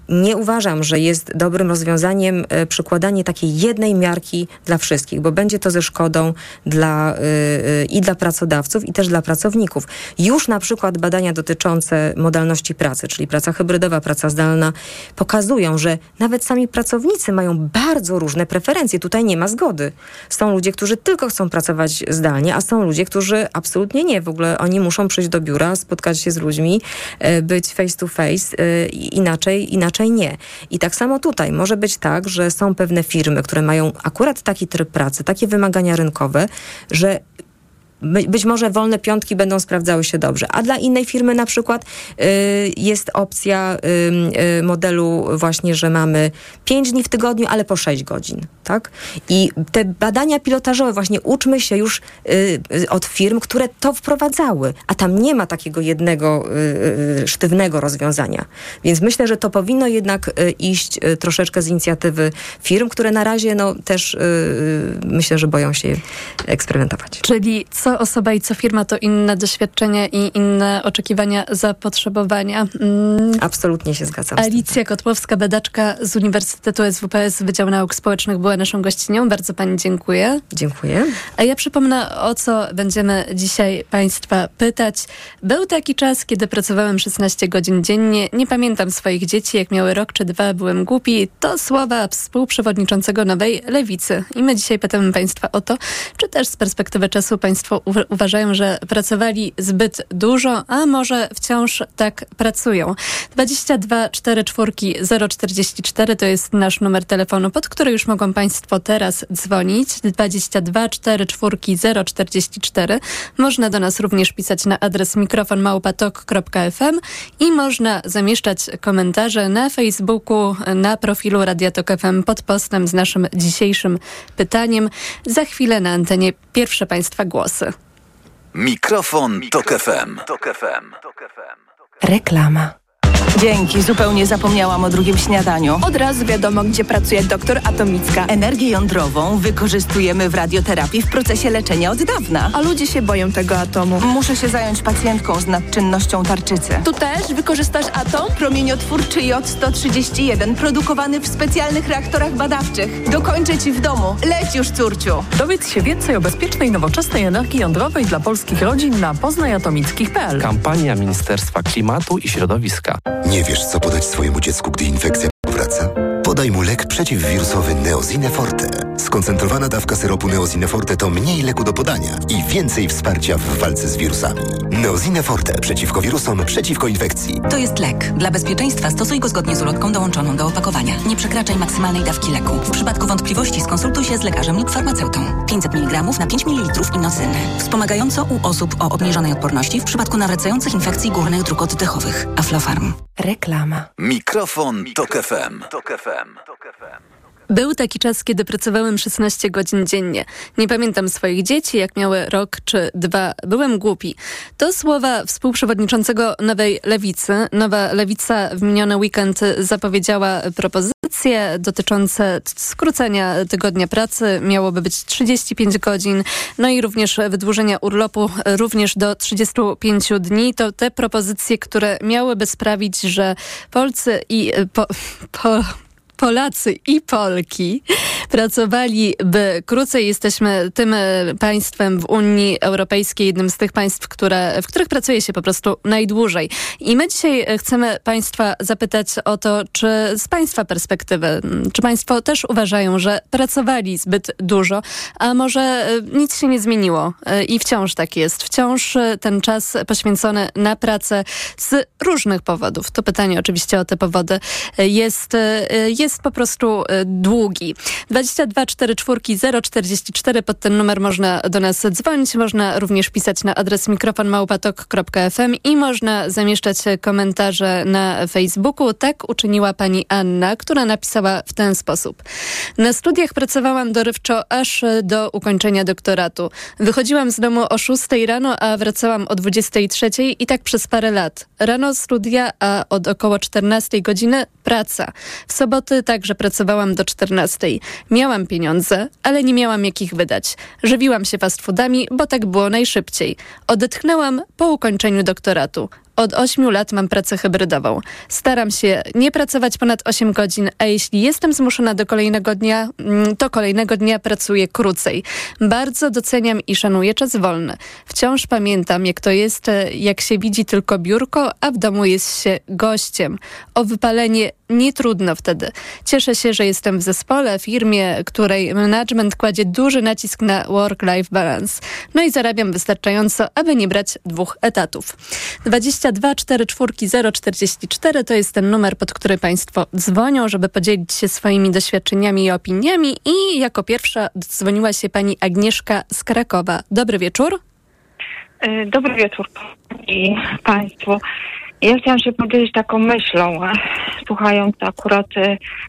S7: nie uważam, że jest dobrym rozwiązaniem y, przykładanie takiej jednej miarki dla wszystkich, bo będzie to ze szkodą dla, y, i dla pracodawców, i też dla pracowników. Już na przykład badania dotyczące modalności pracy, czyli praca hybrydowa, praca zdalna, pokazują, że nawet sami pracownicy mają bardzo różne preferencje. Tutaj nie ma zgody. Są ludzie, którzy tylko chcą pracować zdalnie, a są ludzie, którzy absolutnie nie. W ogóle oni muszą przyjść do biura, spotkać się z ludźmi, być face to face, inaczej inaczej, nie. I tak samo tutaj może być tak, że są pewne firmy, które mają akurat taki tryb pracy, takie wymagania rynkowe, że być może wolne piątki będą sprawdzały się dobrze, a dla innej firmy na przykład y, jest opcja y, y, modelu właśnie, że mamy 5 dni w tygodniu, ale po 6 godzin, tak? I te badania pilotażowe właśnie uczmy się już y, y, od firm, które to wprowadzały, a tam nie ma takiego jednego y, sztywnego rozwiązania. Więc myślę, że to powinno jednak iść troszeczkę z inicjatywy firm, które na razie no też myślę, że boją się eksperymentować.
S6: Czyli co co osoba i co firma to inne doświadczenia i inne oczekiwania, zapotrzebowania.
S7: Mm. Absolutnie się zgadzam.
S6: Alicja Kotłowska, badaczka z Uniwersytetu SWPS Wydział Nauk Społecznych była naszą gościnią. Bardzo Pani dziękuję.
S7: Dziękuję.
S6: A ja przypomnę, o co będziemy dzisiaj Państwa pytać. Był taki czas, kiedy pracowałem 16 godzin dziennie. Nie pamiętam swoich dzieci, jak miały rok czy dwa, byłem głupi. To słowa współprzewodniczącego Nowej Lewicy. I my dzisiaj pytamy Państwa o to, czy też z perspektywy czasu Państwo uważają, że pracowali zbyt dużo, a może wciąż tak pracują. 22 4 4 044 to jest nasz numer telefonu, pod który już mogą Państwo teraz dzwonić. 22 4 4 044. Można do nas również pisać na adres mikrofonmałpatok.fm i można zamieszczać komentarze na Facebooku, na profilu Radiatok FM pod postem z naszym dzisiejszym pytaniem. Za chwilę na antenie pierwsze Państwa głosy.
S2: Mikrofon, Mikrofon Tok FM.
S8: Reklama. Dzięki, zupełnie zapomniałam o drugim śniadaniu.
S9: Od razu wiadomo, gdzie pracuje doktor Atomicka.
S8: Energię jądrową wykorzystujemy w radioterapii w procesie leczenia od dawna.
S9: A ludzie się boją tego atomu.
S8: Muszę się zająć pacjentką z nadczynnością tarczycy.
S9: Tu też wykorzystasz atom?
S8: Promieniotwórczy J-131, produkowany w specjalnych reaktorach badawczych. Dokończę ci w domu. Leć już, córciu.
S10: Dowiedz się więcej o bezpiecznej, nowoczesnej energii jądrowej dla polskich rodzin na poznajatomickich.pl.
S11: Kampania Ministerstwa Klimatu i Środowiska.
S12: Nie wiesz, co podać swojemu dziecku, gdy infekcja powraca? Podaj mu lek przeciwwirusowy Neozine Forte. Skoncentrowana dawka syropu Neozine Forte to mniej leku do podania i więcej wsparcia w walce z wirusami. Neozine Forte przeciwko wirusom, przeciwko infekcji.
S13: To jest lek. Dla bezpieczeństwa stosuj go zgodnie z ulotką dołączoną do opakowania. Nie przekraczaj maksymalnej dawki leku. W przypadku wątpliwości skonsultuj się z lekarzem lub farmaceutą. 500 mg na 5 ml inocyny. Wspomagająco u osób o obniżonej odporności w przypadku nawracających infekcji górnych dróg oddechowych. Aflofarm.
S7: Reklama.
S2: Mikrofon, Tok FM. Tok FM.
S6: Był taki czas, kiedy pracowałem 16 godzin dziennie. Nie pamiętam swoich dzieci, jak miały rok czy dwa. Byłem głupi. To słowa współprzewodniczącego Nowej Lewicy. Nowa Lewica w miniony weekend zapowiedziała propozycje dotyczące skrócenia tygodnia pracy. Miałoby być 35 godzin, no i również wydłużenia urlopu również do 35 dni. To te propozycje, które miałyby sprawić, że Polcy i po, po Polacy i Polki pracowaliby krócej. Jesteśmy tym e, państwem w Unii Europejskiej, jednym z tych państw, które, w których pracuje się po prostu najdłużej. I my dzisiaj e, chcemy Państwa zapytać o to, czy z Państwa perspektywy, czy Państwo też uważają, że pracowali zbyt dużo, a może e, nic się nie zmieniło i wciąż tak jest. Wciąż ten czas poświęcony na pracę z różnych powodów. To pytanie oczywiście o te powody jest, jest po prostu długi. 22 44 044 pod ten numer można do nas dzwonić, można również pisać na adres mikrofonmałpatok.fm i można zamieszczać komentarze na Facebooku. Tak uczyniła pani Anna, która napisała w ten sposób. Na studiach pracowałam dorywczo aż do ukończenia doktoratu. Wychodziłam z domu o 6 rano, a wracałam o 23 i tak przez parę lat. Rano studia, a od około 14 godziny praca. W soboty także pracowałam do 14. Miałam pieniądze, ale nie miałam jak ich wydać. Żywiłam się fast foodami, bo tak było najszybciej. Odetchnęłam po ukończeniu doktoratu. Od 8 lat mam pracę hybrydową. Staram się nie pracować ponad 8 godzin, a jeśli jestem zmuszona do kolejnego dnia, mm, to kolejnego dnia pracuję krócej. Bardzo doceniam i szanuję czas wolny. Wciąż pamiętam, jak to jest, e, jak się widzi tylko biurko, a w domu jest się gościem. O wypalenie nie trudno wtedy. Cieszę się, że jestem w zespole, firmie, której management kładzie duży nacisk na work-life balance. No i zarabiam wystarczająco, aby nie brać dwóch etatów. 22 44 044 to jest ten numer, pod który Państwo dzwonią, żeby podzielić się swoimi doświadczeniami i opiniami. I jako pierwsza dzwoniła się pani Agnieszka z Krakowa. Dobry wieczór.
S14: Dobry wieczór i Państwu. Ja chciałam się podzielić taką myślą, słuchając akurat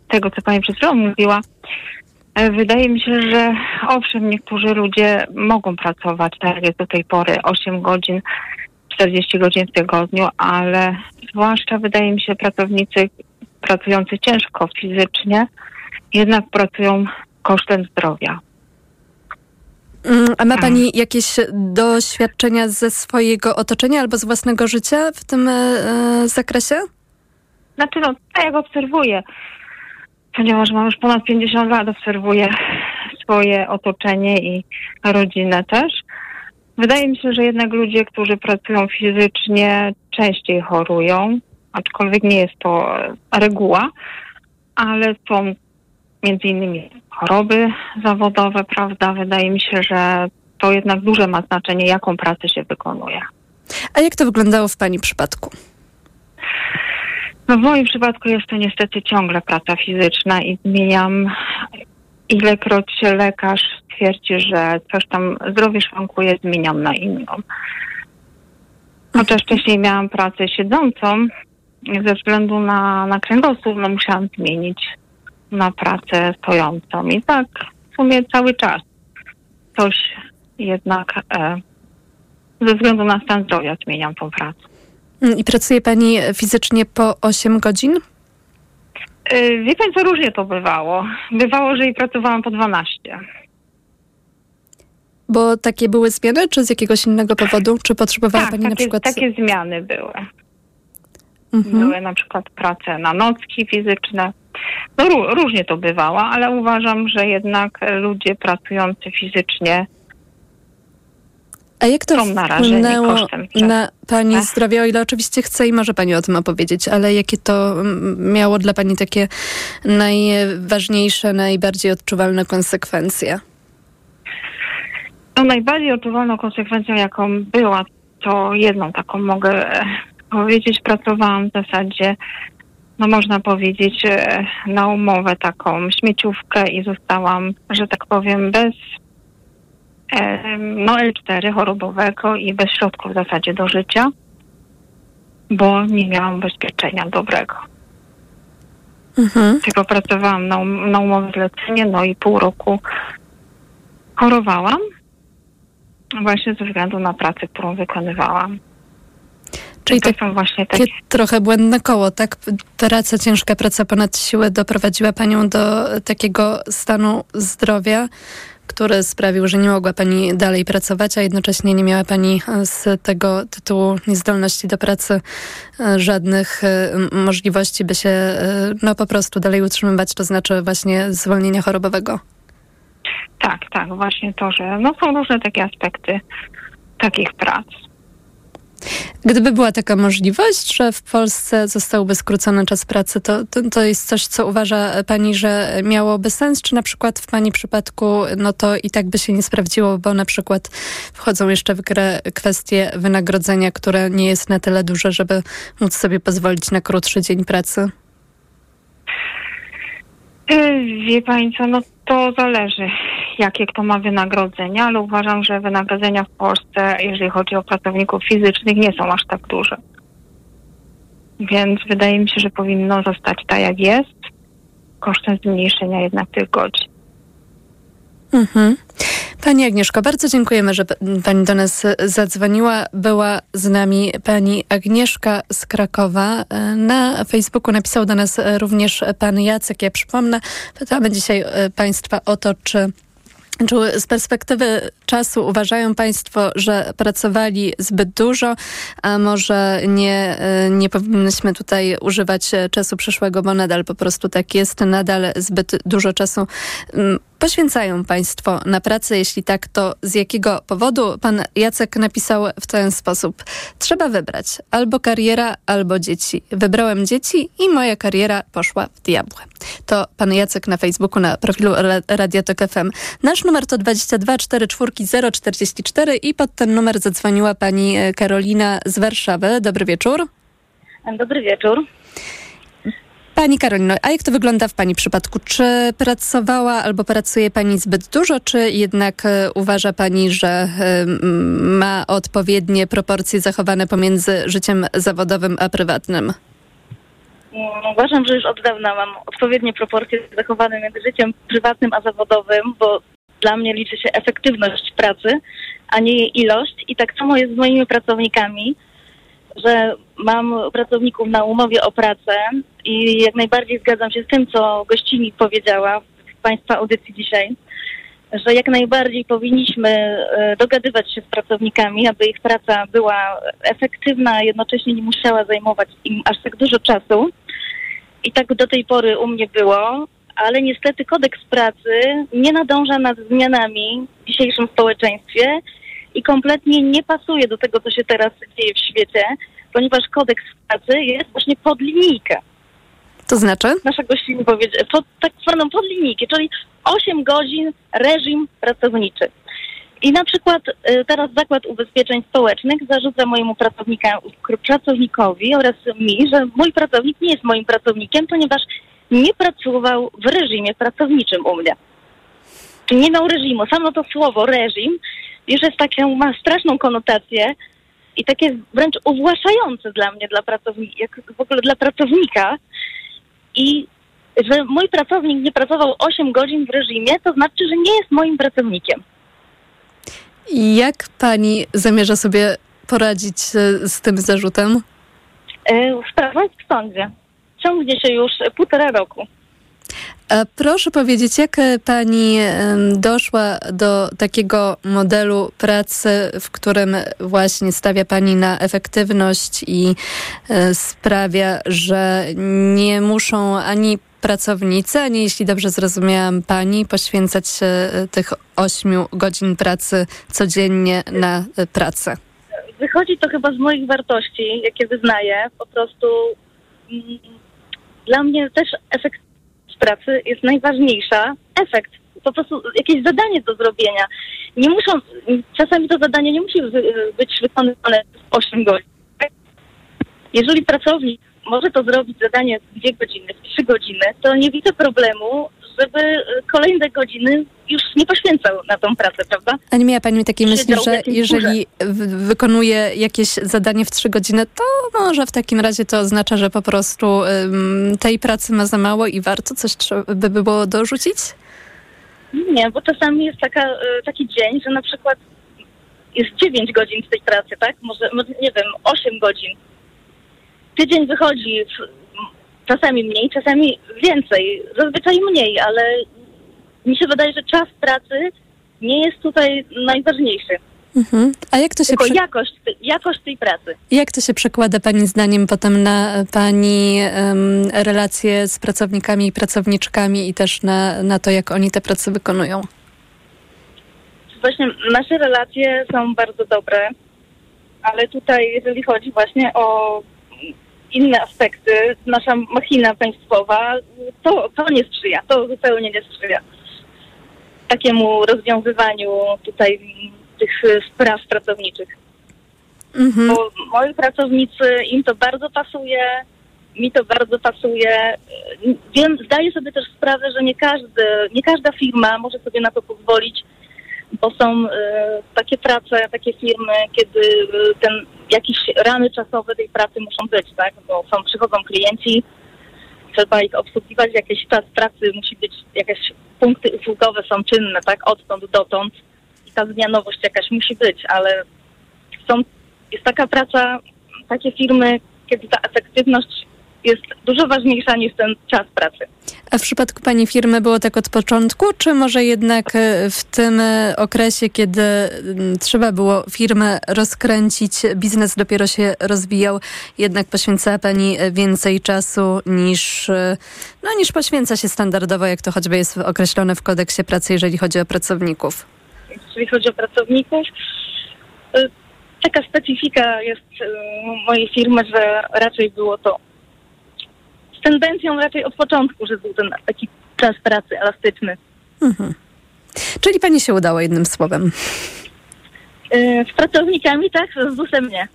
S14: tego, co Pani przed chwilą mówiła. Wydaje mi się, że owszem, niektórzy ludzie mogą pracować, tak jak jest do tej pory, 8 godzin, 40 godzin w tygodniu, ale zwłaszcza wydaje mi się pracownicy pracujący ciężko fizycznie jednak pracują kosztem zdrowia.
S6: A ma Pani jakieś doświadczenia ze swojego otoczenia albo z własnego życia w tym e, zakresie?
S14: Znaczy, no, tak jak obserwuję, ponieważ mam już ponad 50 lat, obserwuję swoje otoczenie i rodzinę też. Wydaje mi się, że jednak ludzie, którzy pracują fizycznie, częściej chorują, aczkolwiek nie jest to reguła, ale są między innymi choroby zawodowe, prawda? Wydaje mi się, że to jednak duże ma znaczenie, jaką pracę się wykonuje.
S6: A jak to wyglądało w Pani przypadku?
S14: No w moim przypadku jest to niestety ciągle praca fizyczna i zmieniam, ilekroć lekarz twierdzi, że coś tam zdrowie szwankuje, zmieniam na inną. Chociaż wcześniej miałam pracę siedzącą, ze względu na, na kręgosłup, no musiałam zmienić na pracę stojącą. I tak w sumie cały czas coś jednak e, ze względu na stan zdrowia zmieniam tą pracę.
S6: I pracuje pani fizycznie po 8 godzin?
S14: Yy, Wie pani co, różnie to bywało. Bywało, że i pracowałam po 12.
S6: Bo takie były zmiany, czy z jakiegoś innego powodu? Czy potrzebowała
S14: Tak,
S6: pani na
S14: takie,
S6: przykład...
S14: takie zmiany były.
S6: Mhm.
S14: Były na przykład prace na nocki fizyczne. No ró- różnie to bywało, ale uważam, że jednak e, ludzie pracujący fizycznie
S6: A jak to wpłynęło na pani
S14: Tak.
S6: zdrowie, o ile oczywiście chce i może pani o tym opowiedzieć, ale jakie to mm, miało dla pani takie najważniejsze, najbardziej odczuwalne konsekwencje?
S14: No najbardziej odczuwalną konsekwencją, jaką była, to jedną taką mogę e, powiedzieć. Pracowałam w zasadzie, no można powiedzieć, e, na umowę taką śmieciówkę i zostałam, że tak powiem, bez no L4 chorobowego i bez środków w zasadzie do życia, bo nie miałam ubezpieczenia dobrego.
S6: Mhm.
S14: Tylko pracowałam na, um- na umowę zlecenie, no i pół roku chorowałam. Właśnie ze względu na pracę, którą wykonywałam.
S6: Czyli
S14: to
S6: tak-
S14: są właśnie. Takie
S6: trochę błędne koło, tak? Praca, ciężka praca ponad siłę doprowadziła panią do takiego stanu zdrowia, który sprawił, że nie mogła pani dalej pracować, a jednocześnie nie miała pani e, z tego tytułu niezdolności do pracy e, żadnych e, możliwości, by się no po prostu dalej utrzymywać, to znaczy właśnie zwolnienia chorobowego.
S14: Tak, tak, właśnie to, że no są różne takie aspekty takich prac.
S6: Gdyby była taka możliwość, że w Polsce zostałby skrócony czas pracy, to, to, to jest coś, co uważa pani, że miałoby sens, czy na przykład w pani przypadku, no to i tak by się nie sprawdziło, bo na przykład wchodzą jeszcze w grę kwestie wynagrodzenia, które nie jest na tyle duże, żeby móc sobie pozwolić na krótszy dzień pracy?
S14: Yy, Wie pani co, no to zależy, jakie kto ma wynagrodzenia, ale uważam, że wynagrodzenia w Polsce, jeżeli chodzi o pracowników fizycznych, nie są aż tak duże. Więc wydaje mi się, że powinno zostać tak, jak jest, kosztem zmniejszenia jednak tych godzin.
S6: Mhm. Pani Agnieszko, bardzo dziękujemy, że pani do nas e, zadzwoniła. Była z nami pani Agnieszka z Krakowa. E, Na Facebooku napisał do nas e, również pan Jacek. Ja przypomnę, pytamy dzisiaj państwa o to, czy czy z perspektywy czasu uważają Państwo, że pracowali zbyt dużo, a może nie, nie powinnyśmy tutaj używać czasu przyszłego, bo nadal po prostu tak jest, nadal zbyt dużo czasu mm, poświęcają Państwo na pracę? Jeśli tak, to z jakiego powodu? Pan Jacek napisał w ten sposób. Trzeba wybrać albo kariera, albo dzieci. Wybrałem dzieci i moja kariera poszła w diabłę. To pan Jacek na Facebooku, na profilu Ra- Radia Tok FM. Nasz numer to 22 44 044 i pod ten numer zadzwoniła pani e, Karolina z Warszawy. Dobry wieczór.
S15: Dobry wieczór.
S6: Pani Karolino, a jak to wygląda w Pani przypadku? Czy pracowała albo pracuje Pani zbyt dużo, czy jednak e, uważa Pani, że e, ma odpowiednie proporcje zachowane pomiędzy życiem zawodowym a prywatnym?
S15: Mm, Uważam, że już od dawna mam odpowiednie proporcje zachowane między życiem prywatnym a zawodowym, bo dla mnie liczy się efektywność pracy, a nie jej ilość. I tak samo jest z moimi pracownikami, że mam pracowników na umowie o pracę i jak najbardziej zgadzam się z tym, co gościni powiedziała w Państwa audycji dzisiaj, że jak najbardziej powinniśmy e, dogadywać się z pracownikami, aby ich praca była efektywna, jednocześnie nie musiała zajmować im aż tak dużo czasu. I tak do tej pory u mnie było, ale niestety kodeks pracy nie nadąża nad zmianami w dzisiejszym społeczeństwie i kompletnie nie pasuje do tego, co się teraz dzieje w świecie, ponieważ kodeks pracy jest właśnie pod linijkę.
S6: To znaczy?
S15: Nasza gościni powiedziała, pod tak zwaną podlinijkę, czyli 8 godzin reżim pracowniczy. I na przykład y, teraz Zakład Ubezpieczeń Społecznych zarzuca mojemu pracownikowi oraz mi, że mój pracownik nie jest moim pracownikiem, ponieważ nie pracował w reżimie pracowniczym u mnie. Czyli nie miał reżimu. Samo to słowo reżim już jest taką, ma straszną konotację i takie wręcz uwłaszczające dla mnie, dla pracownika, jak w ogóle dla pracownika. I że mój pracownik nie pracował 8 godzin w reżimie, to znaczy, że nie jest moim pracownikiem.
S6: Jak Pani zamierza sobie poradzić e, z tym zarzutem?
S15: E, Sprawa jest w sądzie. Ciągnie się już półtora roku.
S6: A proszę powiedzieć, jak e, pani doszła do takiego modelu pracy, w którym właśnie stawia pani na efektywność i e, sprawia, że nie muszą ani pracownicy, ani jeśli dobrze zrozumiałam pani, poświęcać e, tych ośmiu godzin pracy codziennie na e, pracę.
S15: Wychodzi to chyba z moich wartości, jakie wyznaję. Po prostu mm, dla mnie też efekt pracy jest najważniejsza. Efekt. Po prostu jakieś zadanie do zrobienia. Nie muszą, czasami to zadanie nie musi być wykonywane w 8 godzin. Jeżeli pracownik może to zrobić zadanie w 2 godziny, w 3 godziny, to nie widzę problemu, żeby y, kolejne godziny już nie poświęcał na tą pracę, prawda?
S6: A nie miała pani takiej myśli, że jeżeli wykonuje jakieś zadanie w trzy godziny, to może w takim razie to oznacza, że po prostu tej pracy ma za mało i warto coś by było dorzucić?
S15: Nie, bo czasami jest taka, y, taki dzień, że na przykład jest 9 godzin w tej pracy, tak? Może, może nie wiem, 8 godzin. Tydzień wychodzi w, czasami mniej, czasami więcej, zazwyczaj mniej, ale mi się wydaje, że czas pracy nie jest tutaj najważniejszy.
S6: Mhm. A jak to się
S15: Tylko
S6: prze-
S15: jakość, jakość tej pracy.
S6: Jak to się przekłada Pani zdaniem potem na Pani em, relacje z pracownikami i pracowniczkami i też na, na to, jak oni te prace wykonują?
S15: Właśnie nasze relacje są bardzo dobre, ale tutaj, jeżeli chodzi właśnie o inne aspekty, nasza machina państwowa, to, to nie sprzyja, to zupełnie nie sprzyja takiemu rozwiązywaniu tutaj tych spraw pracowniczych.
S6: Mhm.
S15: Bo moi pracownicy, im to bardzo pasuje, mi to bardzo pasuje. Wiem, zdaję sobie też sprawę, że nie, każdy, nie każda firma może sobie na to pozwolić, bo są e, takie prace, takie firmy, kiedy e, ten jakieś ramy czasowe tej pracy muszą być, tak? Bo są, przychodzą klienci, trzeba ich obsługiwać, jakiś czas pracy musi być, jakieś punkty usługowe są czynne, tak? Odtąd dotąd i ta zmianowość jakaś musi być, ale są, jest taka praca, takie firmy, kiedy ta efektywność jest dużo ważniejsza niż ten czas pracy.
S6: A w przypadku Pani firmy było tak od początku, czy może jednak e, w tym e, okresie, kiedy mm, trzeba było firmę rozkręcić, biznes dopiero się rozwijał, jednak poświęcała Pani e, więcej czasu niż, no, niż poświęca się standardowo, jak to choćby jest określone w kodeksie pracy, jeżeli chodzi o pracowników?
S15: Jeżeli chodzi o pracowników, taka specyfika jest mojej firmy, że raczej było to z tendencją raczej od początku, że był ten taki czas pracy elastyczny.
S6: Mhm. Czyli Pani się udało jednym słowem.
S15: Y, Z pracownikami tak, z ZUS-em nie.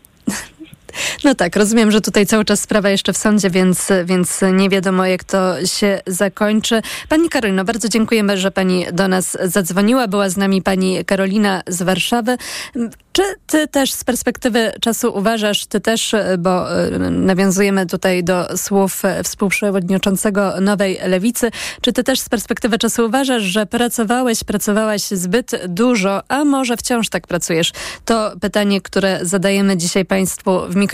S6: No tak, rozumiem, że tutaj cały czas sprawa jeszcze w sądzie, więc, więc nie wiadomo, jak to się zakończy. Pani Karolino, bardzo dziękujemy, że Pani do nas zadzwoniła. Była z nami Pani Karolina z Warszawy. Czy Ty też z perspektywy czasu uważasz, Ty też, bo y, nawiązujemy tutaj do słów y, współprzewodniczącego Nowej Lewicy, czy Ty też z perspektywy czasu uważasz, że pracowałeś, pracowałaś zbyt dużo, a może wciąż tak pracujesz? To pytanie, które zadajemy dzisiaj Państwu w mikrofonie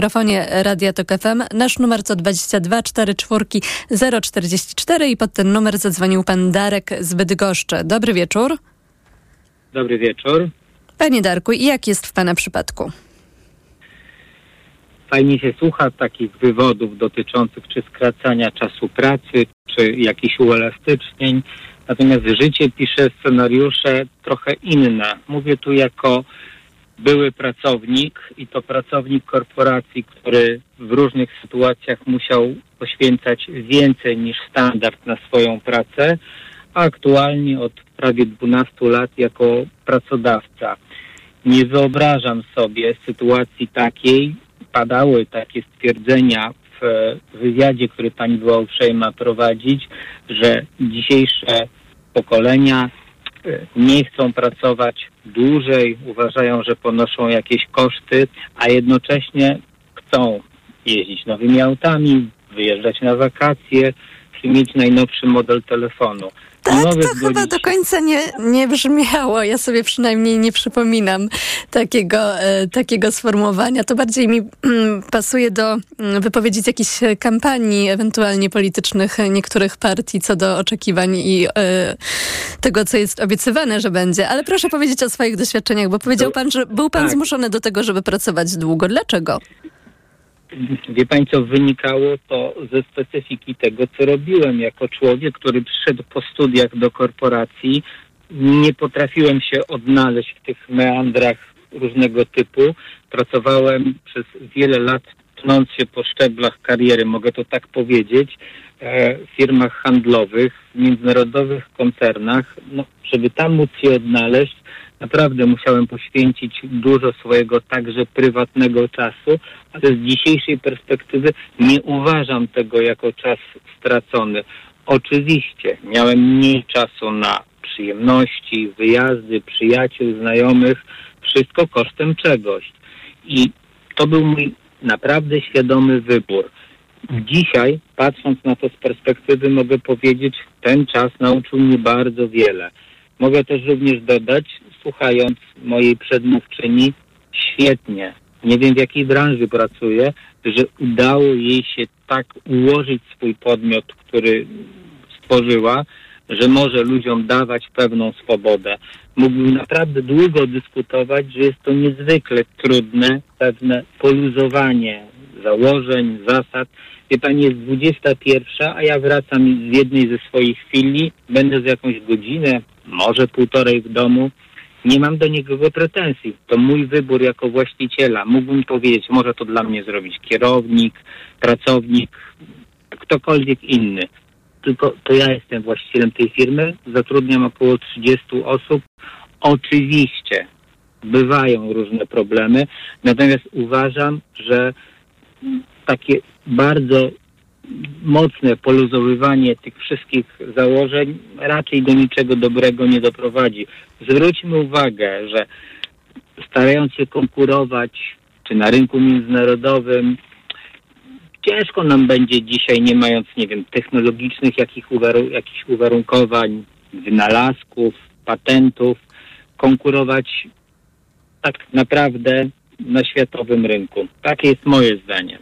S6: Radia Tok FM. Nasz numer to 22 44 044 i pod ten numer zadzwonił Pan Darek z Bydgoszczy. Dobry wieczór.
S16: Dobry wieczór.
S6: Panie Darku, i jak jest w Pana przypadku?
S16: Fajnie się słucha takich wywodów dotyczących czy skracania czasu pracy, czy jakichś uelastycznień. Natomiast życie pisze scenariusze trochę inne. Mówię tu jako były pracownik i to pracownik korporacji, który w różnych sytuacjach musiał poświęcać więcej niż standard na swoją pracę, a aktualnie od prawie 12 lat jako pracodawca. Nie wyobrażam sobie sytuacji takiej, padały takie stwierdzenia w wywiadzie, który pani była uprzejma prowadzić, że dzisiejsze pokolenia nie chcą pracować dłużej, uważają, że ponoszą jakieś koszty, a jednocześnie chcą jeździć nowymi autami, wyjeżdżać na wakacje, mieć najnowszy model telefonu.
S6: Tak, to chyba do końca nie, nie brzmiało. Ja sobie przynajmniej nie przypominam takiego, e, takiego sformułowania. To bardziej mi mm, pasuje do mm, wypowiedzi z jakichś kampanii, ewentualnie politycznych niektórych partii co do oczekiwań i e, tego, co jest obiecywane, że będzie. Ale proszę powiedzieć o swoich doświadczeniach, bo powiedział pan, że był pan tak. zmuszony do tego, żeby pracować długo. Dlaczego?
S16: Wie Pani, co wynikało to ze specyfiki tego, co robiłem jako człowiek, który przyszedł po studiach do korporacji. Nie potrafiłem się odnaleźć w tych meandrach różnego typu. Pracowałem przez wiele lat, tnąc się po szczeblach kariery, mogę to tak powiedzieć, e, w firmach handlowych, w międzynarodowych koncernach. No, żeby tam móc się odnaleźć, naprawdę musiałem poświęcić dużo swojego także prywatnego czasu, ale z dzisiejszej perspektywy nie uważam tego jako czas stracony. Oczywiście miałem mniej czasu na przyjemności, wyjazdy, przyjaciół, znajomych, wszystko kosztem czegoś. I to był mój naprawdę świadomy wybór. Dzisiaj, patrząc na to z perspektywy, mogę powiedzieć, ten czas nauczył mnie bardzo wiele. Mogę też również dodać, słuchając mojej przedmówczyni, świetnie. Nie wiem w jakiej branży pracuje, że udało jej się tak ułożyć swój podmiot, który stworzyła, że może ludziom dawać pewną swobodę. Mógłbym naprawdę długo dyskutować, że jest to niezwykle trudne, pewne poluzowanie założeń, zasad. Wie pani, jest 21, a ja wracam z jednej ze swoich chwili, będę z jakąś godzinę, może półtorej w domu. Nie mam do niego pretensji. To mój wybór jako właściciela. Mógłbym powiedzieć, może to dla mnie zrobić kierownik, pracownik, ktokolwiek inny. Tylko to ja jestem właścicielem tej firmy. Zatrudniam około 30 osób. Oczywiście bywają różne problemy, natomiast uważam, że takie bardzo mocne poluzowywanie tych wszystkich założeń raczej do niczego dobrego nie doprowadzi. Zwróćmy uwagę, że starając się konkurować, czy na rynku międzynarodowym, ciężko nam będzie dzisiaj, nie mając, nie wiem, technologicznych jakich uwaru- jakichś uwarunkowań, wynalazków, patentów, konkurować tak naprawdę na światowym rynku. Takie jest moje zdanie.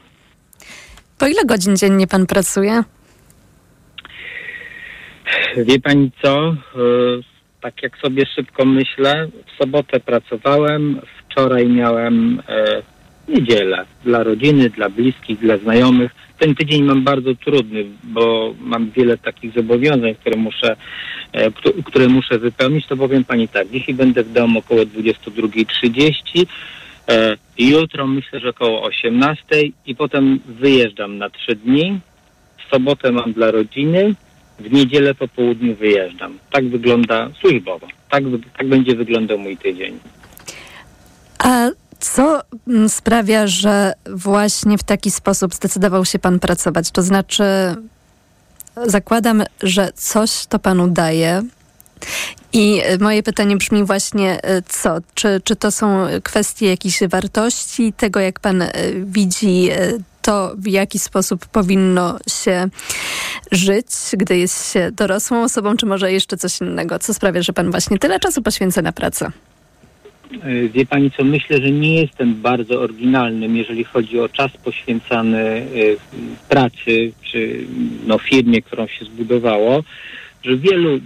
S6: Po ile godzin dziennie pan pracuje?
S16: Wie pani co? E, tak jak sobie szybko myślę, w sobotę pracowałem, wczoraj miałem e, niedzielę dla rodziny, dla bliskich, dla znajomych. Ten tydzień mam bardzo trudny, bo mam wiele takich zobowiązań, które muszę, e, które muszę wypełnić. To powiem pani tak, dzisiaj będę w domu około 22.30. E, jutro myślę, że około 18 i potem wyjeżdżam na trzy dni. W sobotę mam dla rodziny, w niedzielę po południu wyjeżdżam. Tak wygląda służbowo. Tak, tak będzie wyglądał mój tydzień.
S6: A co mm, sprawia, że właśnie w taki sposób zdecydował się pan pracować? To znaczy, zakładam, że coś to panu daje, i e, moje pytanie brzmi właśnie e, co? Czy, czy to są kwestie jakichś wartości, tego jak pan e, widzi to, w jaki sposób powinno się żyć, gdy jest się dorosłą osobą, czy może jeszcze coś innego? Co sprawia, że pan właśnie tyle czasu poświęca na pracę?
S16: Wie pani co, myślę, że nie jestem bardzo oryginalnym, jeżeli chodzi o czas poświęcany pracy, czy no, firmie, którą się zbudowało że wielu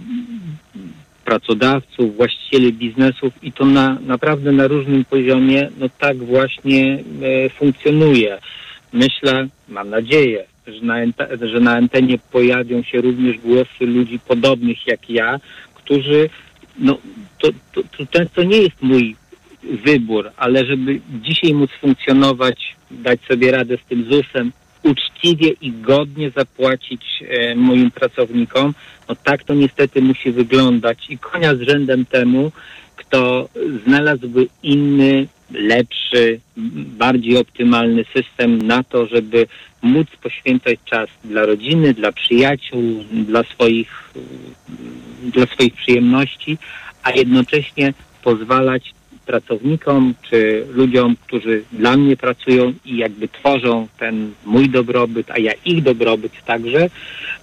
S16: pracodawców, właścicieli biznesów i to na, naprawdę na różnym poziomie, no tak właśnie e, funkcjonuje. Myślę, mam nadzieję, że na, że na antenie pojawią się również głosy ludzi podobnych jak ja, którzy, no to, to, to często nie jest mój wybór, ale żeby dzisiaj móc funkcjonować, dać sobie radę z tym ZUS-em, uczciwie i godnie zapłacić e, moim pracownikom, no tak to niestety musi wyglądać. I konia z rzędem temu, kto znalazłby inny, lepszy, bardziej optymalny system na to, żeby móc poświęcać czas dla rodziny, dla przyjaciół, dla swoich, dla swoich przyjemności, a jednocześnie pozwalać pracownikom czy ludziom, którzy dla mnie pracują i jakby tworzą ten mój dobrobyt, a ja ich dobrobyt także,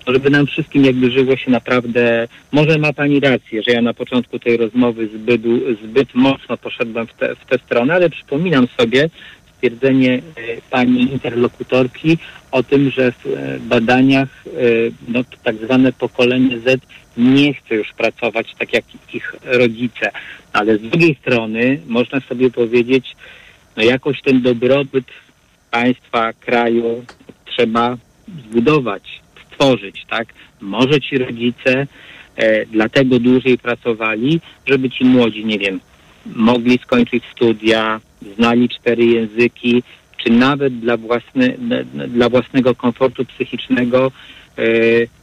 S16: żeby nam wszystkim jakby żyło się naprawdę, może ma Pani rację, że ja na początku tej rozmowy zbyt, zbyt mocno poszedłem w, te, w tę stronę, ale przypominam sobie stwierdzenie e, Pani interlokutorki o tym, że w e, badaniach e, no, tak zwane pokolenie Z nie chce już pracować tak jak ich rodzice. Ale z drugiej strony można sobie powiedzieć, no jakoś ten dobrobyt państwa, kraju trzeba zbudować, stworzyć, tak? Może ci rodzice e, dlatego dłużej pracowali, żeby ci młodzi, nie wiem, mogli skończyć studia, znali cztery języki, czy nawet dla, własne, dla własnego komfortu psychicznego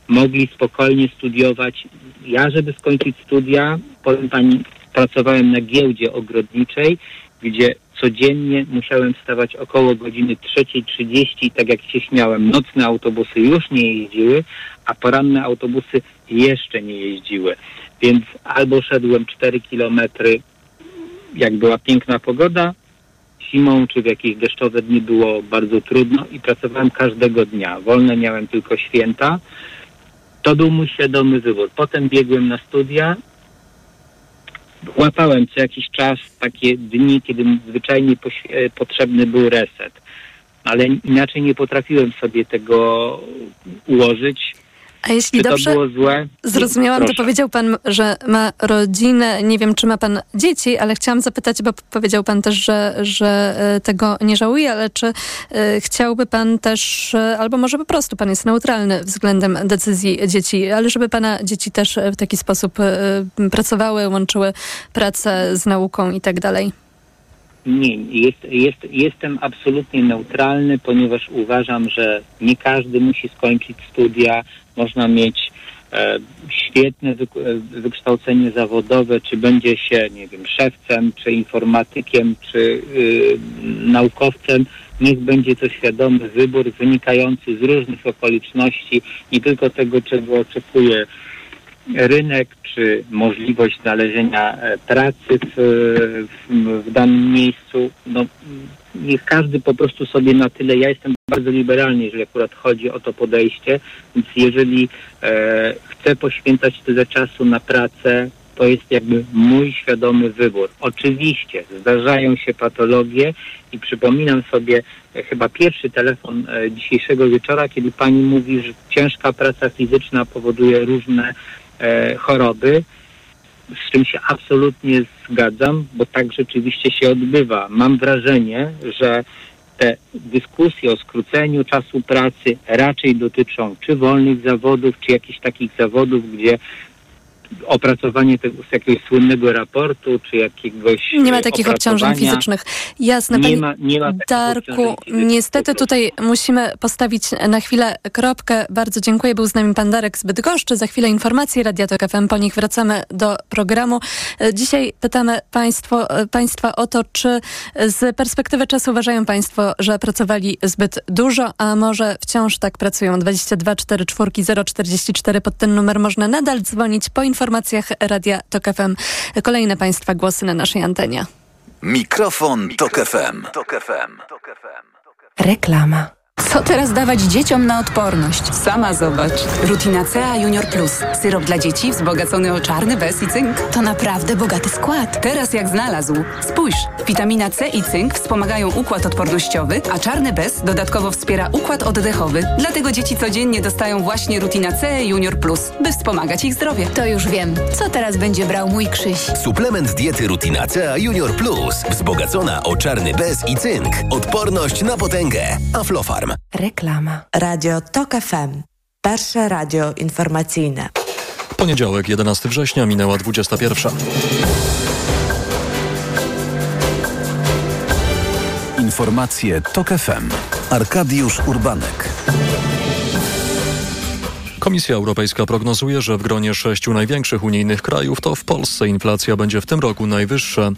S16: mogli spokojnie studiować. Ja, żeby skończyć studia, powiem pani, pracowałem na giełdzie ogrodniczej, gdzie codziennie musiałem wstawać około godziny 3.30 i tak jak się śmiałem, nocne autobusy już nie jeździły, a poranne autobusy jeszcze nie jeździły. Więc albo szedłem 4 kilometry, jak była piękna pogoda, zimą czy w jakieś deszczowe dni było bardzo trudno i pracowałem każdego dnia. Wolne miałem tylko święta. To był mój świadomy wybór. Potem biegłem na studia łapałem co jakiś czas takie dni, kiedy zwyczajnie e, potrzebny był reset. Ale inaczej nie potrafiłem sobie tego ułożyć.
S6: A jeśli
S16: czy
S6: dobrze zrozumiałam, to powiedział pan, że ma rodzinę. Nie wiem, czy ma pan dzieci, ale chciałam zapytać, bo powiedział pan też, że, że e, tego nie żałuje, ale czy e, chciałby pan też, e, albo może po prostu pan jest neutralny względem decyzji dzieci, ale żeby pana dzieci też w taki sposób pracowały, łączyły pracę z nauką i tak dalej?
S16: Nie, jest, jest, jestem absolutnie neutralny, ponieważ uważam, że nie każdy musi skończyć studia. Można mieć e, świetne wy, e, wykształcenie zawodowe, czy będzie się, nie wiem, szewcem, czy informatykiem, czy y, naukowcem. Niech będzie to świadomy wybór wynikający z różnych okoliczności, nie tylko tego, czego oczekuje rynek czy możliwość znalezienia e, pracy w, w, w danym miejscu. No, niech każdy po prostu sobie na tyle, ja jestem bardzo liberalny, jeżeli akurat chodzi o to podejście, więc jeżeli e, chcę poświęcać tyle czasu na pracę, to jest jakby mój świadomy wybór. Oczywiście zdarzają się patologie i przypominam sobie e, chyba pierwszy telefon e, dzisiejszego wieczora, kiedy pani mówi, że ciężka praca fizyczna powoduje różne choroby, z czym się absolutnie zgadzam, bo tak rzeczywiście się odbywa. Mam wrażenie, że te dyskusje o skróceniu czasu pracy raczej dotyczą czy wolnych zawodów, czy jakichś takich zawodów, gdzie opracowanie tego, jakiegoś słynnego raportu, czy jakiegoś
S6: Nie ma takich obciążeń fizycznych. Jasne,
S16: nie
S6: panie
S16: ma, nie ma
S6: Darku, niestety tutaj musimy postawić na chwilę kropkę. Bardzo dziękuję. Był z nami pan Darek z Bydgoszczy. Za chwilę informacje Radia Tok FM. Po nich wracamy do programu. Dzisiaj pytamy państwo, Państwa o to, czy z perspektywy czasu uważają Państwo, że pracowali zbyt dużo, a może wciąż tak pracują. 22 44 044 pod ten numer można nadal dzwonić po informacjach informacjach Radia TOK FM. Kolejne Państwa głosy na naszej antenie.
S2: Mikrofon, Tok FM.
S13: Reklama. Co teraz dawać dzieciom na odporność? Sama zobacz. Rutina CA Junior Plus. Syrop dla dzieci wzbogacony o czarny bez i cynk. To naprawdę bogaty skład. Teraz jak znalazł. Spójrz, witamina C i cynk wspomagają układ odpornościowy, a czarny bez dodatkowo wspiera układ oddechowy. Dlatego dzieci codziennie dostają właśnie Rutina C Junior Plus, by wspomagać ich zdrowie.
S17: To już wiem. Co teraz będzie brał mój Krzyś?
S18: Suplement diety Rutina C Junior Plus. Wzbogacona o czarny bez i cynk. Odporność na potęgę. Aflofarm.
S13: Reklama.
S19: Radio TOK FM. Pierwsze radio informacyjne.
S1: Poniedziałek, 11 września, minęła 21.
S2: Informacje TOK FM. Arkadiusz Urbanek.
S1: Komisja Europejska prognozuje, że w gronie sześciu największych unijnych krajów to w Polsce inflacja będzie w tym roku najwyższa.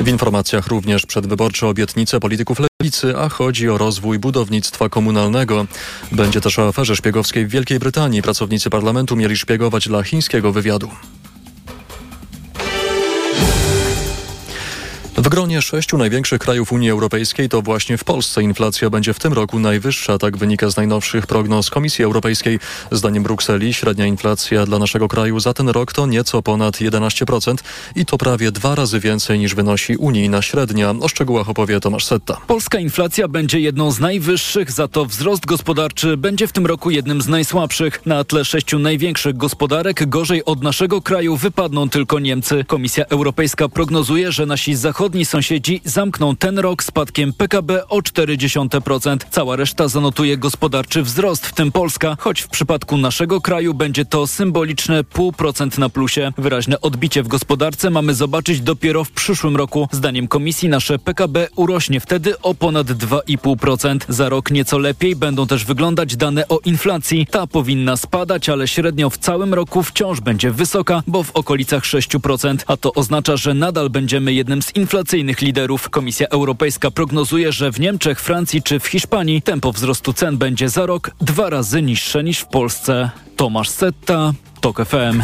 S1: W informacjach również przedwyborcze obietnice polityków lewicy, a chodzi o rozwój budownictwa komunalnego. Będzie też o aferze szpiegowskiej w Wielkiej Brytanii. Pracownicy parlamentu mieli szpiegować dla chińskiego wywiadu. W gronie sześciu największych krajów Unii Europejskiej to właśnie w Polsce inflacja będzie w tym roku najwyższa, tak wynika z najnowszych prognoz Komisji Europejskiej. Zdaniem Brukseli średnia inflacja dla naszego kraju za ten rok to nieco ponad 11% i to prawie dwa razy więcej niż wynosi unijna średnia. O szczegółach opowie Tomasz Setta.
S20: Polska inflacja będzie jedną z najwyższych, za to wzrost gospodarczy będzie w tym roku jednym z najsłabszych. Na tle sześciu największych gospodarek gorzej od naszego kraju wypadną tylko Niemcy. Komisja Europejska prognozuje, że nasi zachodni Zachodni sąsiedzi zamkną ten rok spadkiem PKB o 0,4%. Cała reszta zanotuje gospodarczy wzrost, w tym Polska, choć w przypadku naszego kraju będzie to symboliczne 0,5% na plusie. Wyraźne odbicie w gospodarce mamy zobaczyć dopiero w przyszłym roku. Zdaniem komisji nasze PKB urośnie wtedy o ponad 2,5%. Za rok nieco lepiej będą też wyglądać dane o inflacji. Ta powinna spadać, ale średnio w całym roku wciąż będzie wysoka, bo w okolicach 6%. A to oznacza, że nadal będziemy jednym z inflacji inflacyjnych liderów. Komisja Europejska prognozuje, że w Niemczech, Francji czy w Hiszpanii tempo wzrostu cen będzie za rok dwa razy niższe niż w Polsce. Tomasz Setta, TOK FM.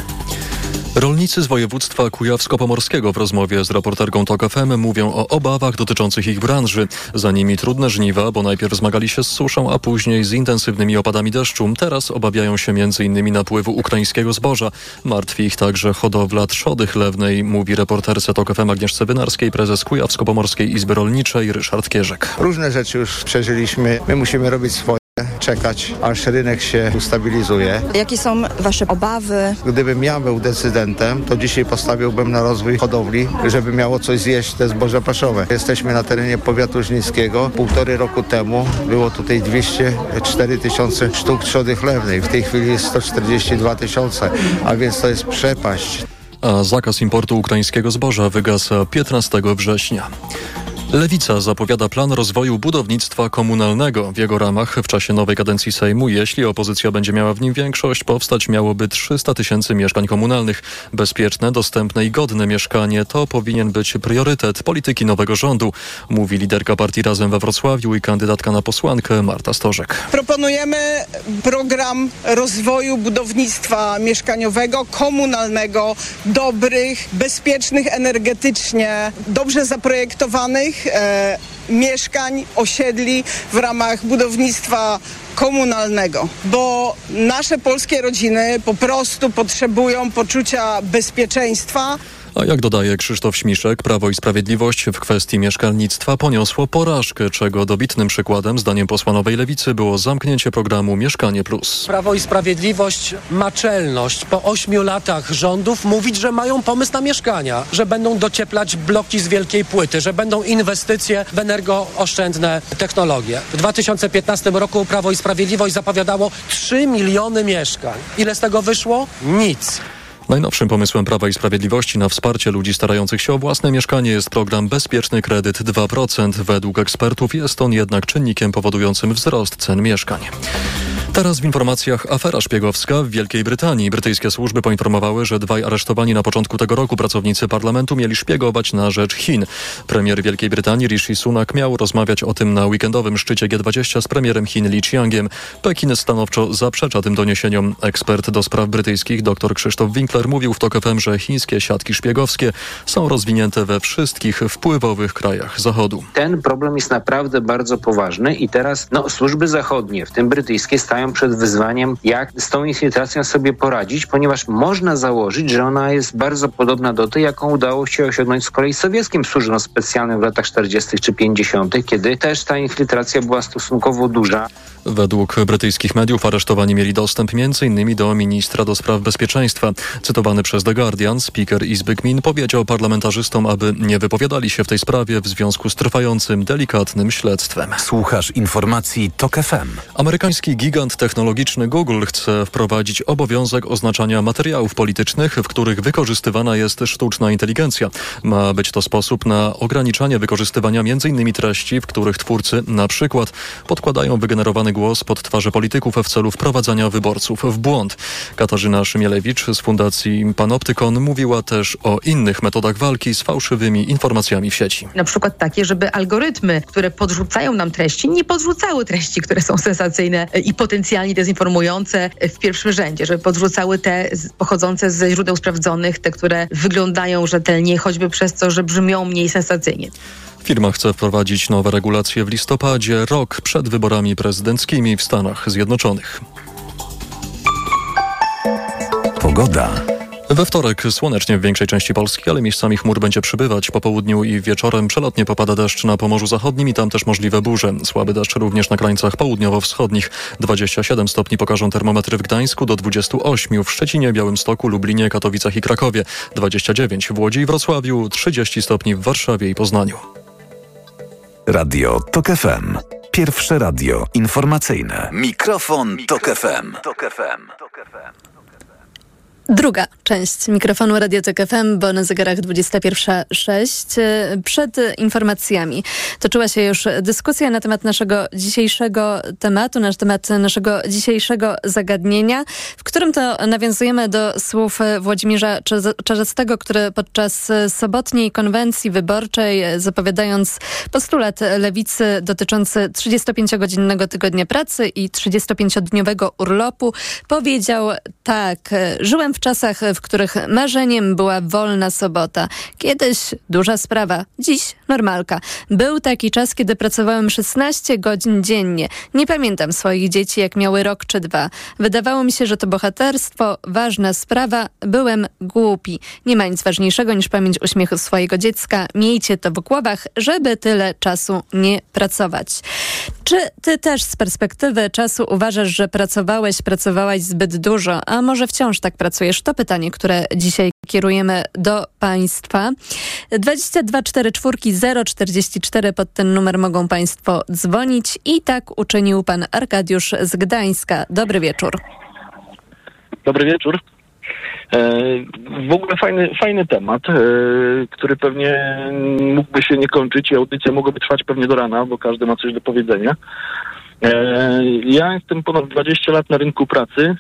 S1: Rolnicy z województwa kujawsko-pomorskiego w rozmowie z reporterką TOK FM mówią o obawach dotyczących ich branży. Za nimi trudne żniwa, bo najpierw zmagali się z suszą, a później z intensywnymi opadami deszczu. Teraz obawiają się m.in. napływu ukraińskiego zboża. Martwi ich także hodowla trzody chlewnej, mówi reporterce TOK FM Agnieszce Wynarskiej, prezes Kujawsko-Pomorskiej Izby Rolniczej Ryszard Kierzek.
S21: Różne rzeczy już przeżyliśmy. My musimy robić swoje czekać, aż rynek się ustabilizuje.
S22: Jakie są Wasze obawy?
S21: Gdybym ja był decydentem, to dzisiaj postawiłbym na rozwój hodowli, żeby miało coś zjeść te zboże paszowe. Jesteśmy na terenie powiatu żnińskiego. Półtory roku temu było tutaj 204 tysiące sztuk trzody chlewnej. W tej chwili jest 142 tysiące, a więc to jest przepaść.
S1: A zakaz importu ukraińskiego zboża wygasa 15 września. Lewica zapowiada plan rozwoju budownictwa komunalnego. W jego ramach w czasie nowej kadencji Sejmu, jeśli opozycja będzie miała w nim większość, powstać miałoby 300 tysięcy mieszkań komunalnych. Bezpieczne, dostępne i godne mieszkanie to powinien być priorytet polityki nowego rządu, mówi liderka partii Razem we Wrocławiu i kandydatka na posłankę Marta Stożek.
S23: Proponujemy program rozwoju budownictwa mieszkaniowego, komunalnego, dobrych, bezpiecznych energetycznie, dobrze zaprojektowanych e, mieszkań, osiedli w ramach budownictwa komunalnego, bo nasze polskie rodziny po prostu potrzebują poczucia bezpieczeństwa.
S1: A jak dodaje Krzysztof Śmiszek, Prawo i Sprawiedliwość w kwestii mieszkalnictwa poniosło porażkę, czego dobitnym przykładem, zdaniem posła Nowej Lewicy, było zamknięcie programu Mieszkanie Plus.
S24: Prawo i Sprawiedliwość ma czelność po ośmiu latach rządów mówić, że mają pomysł na mieszkania, że będą docieplać bloki z wielkiej płyty, że będą inwestycje w energooszczędne technologie. W 2015 roku Prawo i Sprawiedliwość zapowiadało 3 miliony mieszkań. Ile z tego wyszło? Nic.
S1: Najnowszym pomysłem Prawa i Sprawiedliwości na wsparcie ludzi starających się o własne mieszkanie jest program Bezpieczny Kredyt 2%. Według ekspertów jest on jednak czynnikiem powodującym wzrost cen mieszkań. Teraz w informacjach afera szpiegowska w Wielkiej Brytanii. Brytyjskie służby poinformowały, że dwaj aresztowani na początku tego roku pracownicy parlamentu mieli szpiegować na rzecz Chin. Premier Wielkiej Brytanii Rishi Sunak miał rozmawiać o tym na weekendowym szczycie G20 z premierem Chin Li Qiangiem. Pekin stanowczo zaprzecza tym doniesieniom. Ekspert do spraw brytyjskich dr Krzysztof Winkler mówił w TOK FM, że chińskie siatki szpiegowskie są rozwinięte we wszystkich wpływowych krajach Zachodu.
S25: Ten problem jest naprawdę bardzo poważny i teraz no, służby zachodnie, w tym brytyjskie, stają przed wyzwaniem, jak z tą infiltracją sobie poradzić, ponieważ można założyć, że ona jest bardzo podobna do tej, jaką udało się osiągnąć z kolei sowieckim służbom specjalnym w latach 40. czy 50., kiedy też ta infiltracja była stosunkowo duża.
S1: Według brytyjskich mediów aresztowani mieli dostęp m.in. do ministra do spraw bezpieczeństwa. Cytowany przez The Guardian, speaker Izby Gmin powiedział parlamentarzystom, aby nie wypowiadali się w tej sprawie w związku z trwającym delikatnym śledztwem.
S2: Słuchasz informacji TOK FM.
S1: Amerykański gigant technologiczny Google chce wprowadzić obowiązek oznaczania materiałów politycznych, w których wykorzystywana jest sztuczna inteligencja. Ma być to sposób na ograniczanie wykorzystywania m.in. treści, w których twórcy na przykład podkładają wygenerowany głos pod twarze polityków w celu wprowadzania wyborców w błąd. Katarzyna Szymielewicz z Fundacji Panoptykon mówiła też o innych metodach walki z fałszywymi informacjami w sieci.
S26: Na przykład takie, żeby algorytmy, które podrzucają nam treści, nie podrzucały treści, które są sensacyjne i potencjalne
S27: potencjalnie dezinformujące w pierwszym rzędzie, żeby podrzucały te pochodzące ze źródeł sprawdzonych, te, które wyglądają rzetelnie, choćby przez to, że brzmią mniej sensacyjnie.
S1: Firma chce wprowadzić nowe regulacje w listopadzie, rok przed wyborami prezydenckimi w Stanach Zjednoczonych.
S2: Pogoda.
S1: We wtorek słonecznie w większej części Polski, ale miejscami chmur będzie przybywać. Po południu i wieczorem przelotnie popada deszcz na Pomorzu Zachodnim i tam też możliwe burze. Słaby deszcz również na krańcach południowo-wschodnich. 27 stopni pokażą termometry w Gdańsku do 28 w Szczecinie, Białymstoku, Lublinie, Katowicach i Krakowie. 29 w Łodzi i Wrocławiu, 30 stopni w Warszawie i Poznaniu.
S2: Radio TOK FM. Pierwsze radio informacyjne. Mikrofon, Tok FM. Tok FM.
S6: Druga część mikrofonu Radiotek FM, bo na zegarach 21.06. Przed informacjami toczyła się już dyskusja na temat naszego dzisiejszego tematu, na temat naszego dzisiejszego zagadnienia, w którym to nawiązujemy do słów Włodzimierza Czarzastego, który podczas sobotniej konwencji wyborczej, zapowiadając postulat lewicy dotyczący 35-godzinnego tygodnia pracy i 35-dniowego urlopu, powiedział tak, żyłem w czasach, w których marzeniem była wolna sobota. Kiedyś duża sprawa, dziś normalka. Był taki czas, kiedy pracowałem 16 godzin dziennie. Nie pamiętam swoich dzieci, jak miały rok czy dwa. Wydawało mi się, że to bohaterstwo, ważna sprawa. Byłem głupi. Nie ma nic ważniejszego niż pamięć uśmiechu swojego dziecka. Miejcie to w głowach, żeby tyle czasu nie pracować. Czy ty też z perspektywy czasu uważasz, że pracowałeś, pracowałaś zbyt dużo, a może wciąż tak pracujesz? To pytanie, które dzisiaj kierujemy do Państwa. 2244 044 pod ten numer mogą Państwo dzwonić i tak uczynił Pan Arkadiusz z Gdańska. Dobry wieczór.
S28: Dobry wieczór. E, w ogóle fajny, fajny temat, e, który pewnie mógłby się nie kończyć i audycja mogłaby trwać pewnie do rana, bo każdy ma coś do powiedzenia. E, ja jestem ponad 20 lat na rynku pracy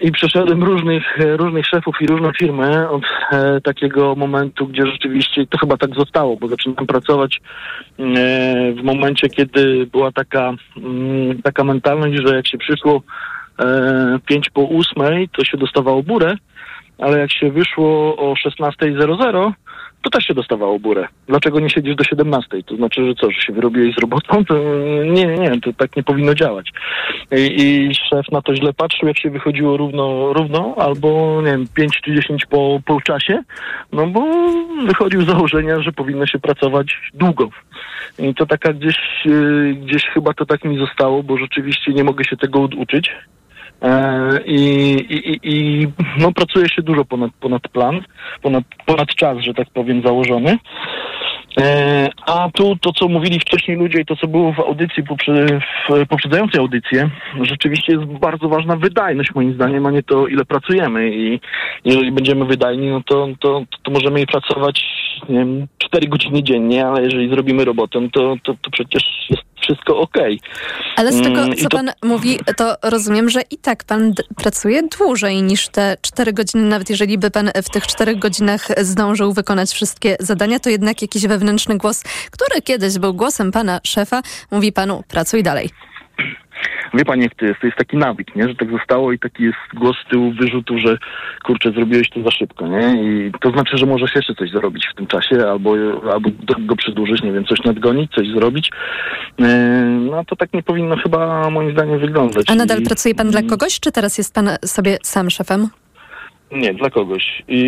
S28: i przeszedłem różnych, różnych szefów i różne firmy od takiego momentu, gdzie rzeczywiście to chyba tak zostało, bo zaczynałem pracować w momencie, kiedy była taka, mm, taka mentalność, że jak się przyszło e, 5 po 8 to się dostawało burę, ale jak się wyszło o 16.00, to też się dostawało burę. Dlaczego nie siedzisz do 17? To znaczy, że co, że się wyrobiłeś z robotą? To nie, nie, nie, to tak nie powinno działać. I, I, szef na to źle patrzył, jak się wychodziło równo, równo albo, nie wiem, 5 czy 10 po, po czasie, no bo wychodził z założenia, że powinno się pracować długo. I to taka gdzieś, yy, gdzieś chyba to tak mi zostało, bo rzeczywiście nie mogę się tego oduczyć. I, i, i no, pracuje się dużo ponad, ponad plan, ponad, ponad czas, że tak powiem, założony. E, a tu to, co mówili wcześniej ludzie i to, co było w audycji, w poprzedzającej audycji, rzeczywiście jest bardzo ważna wydajność moim zdaniem, a nie to, ile pracujemy. I jeżeli będziemy wydajni, no to, to, to możemy jej pracować, nie wiem, 4 godziny dziennie, ale jeżeli zrobimy robotę, to, to, to przecież jest wszystko ok.
S6: Ale z tego, co to... pan mówi, to rozumiem, że i tak pan pracuje dłużej niż te 4 godziny, nawet jeżeli by pan w tych 4 godzinach zdążył wykonać wszystkie zadania, to jednak jakiś wewnętrzny głos, który kiedyś był głosem pana szefa, mówi panu pracuj dalej.
S28: Wie pani, jak to jest? To jest taki nawyk, nie? Że tak zostało i taki jest głos z tyłu wyrzutu, że kurczę, zrobiłeś to za szybko, nie? I to znaczy, że możesz jeszcze coś zrobić w tym czasie, albo, albo go przedłużyć, nie wiem, coś nadgonić, coś zrobić. E, no to tak nie powinno chyba moim zdaniem wyglądać.
S6: A nadal
S28: I,
S6: pracuje pan dla kogoś, czy teraz jest pan sobie sam szefem?
S28: Nie, dla kogoś. I,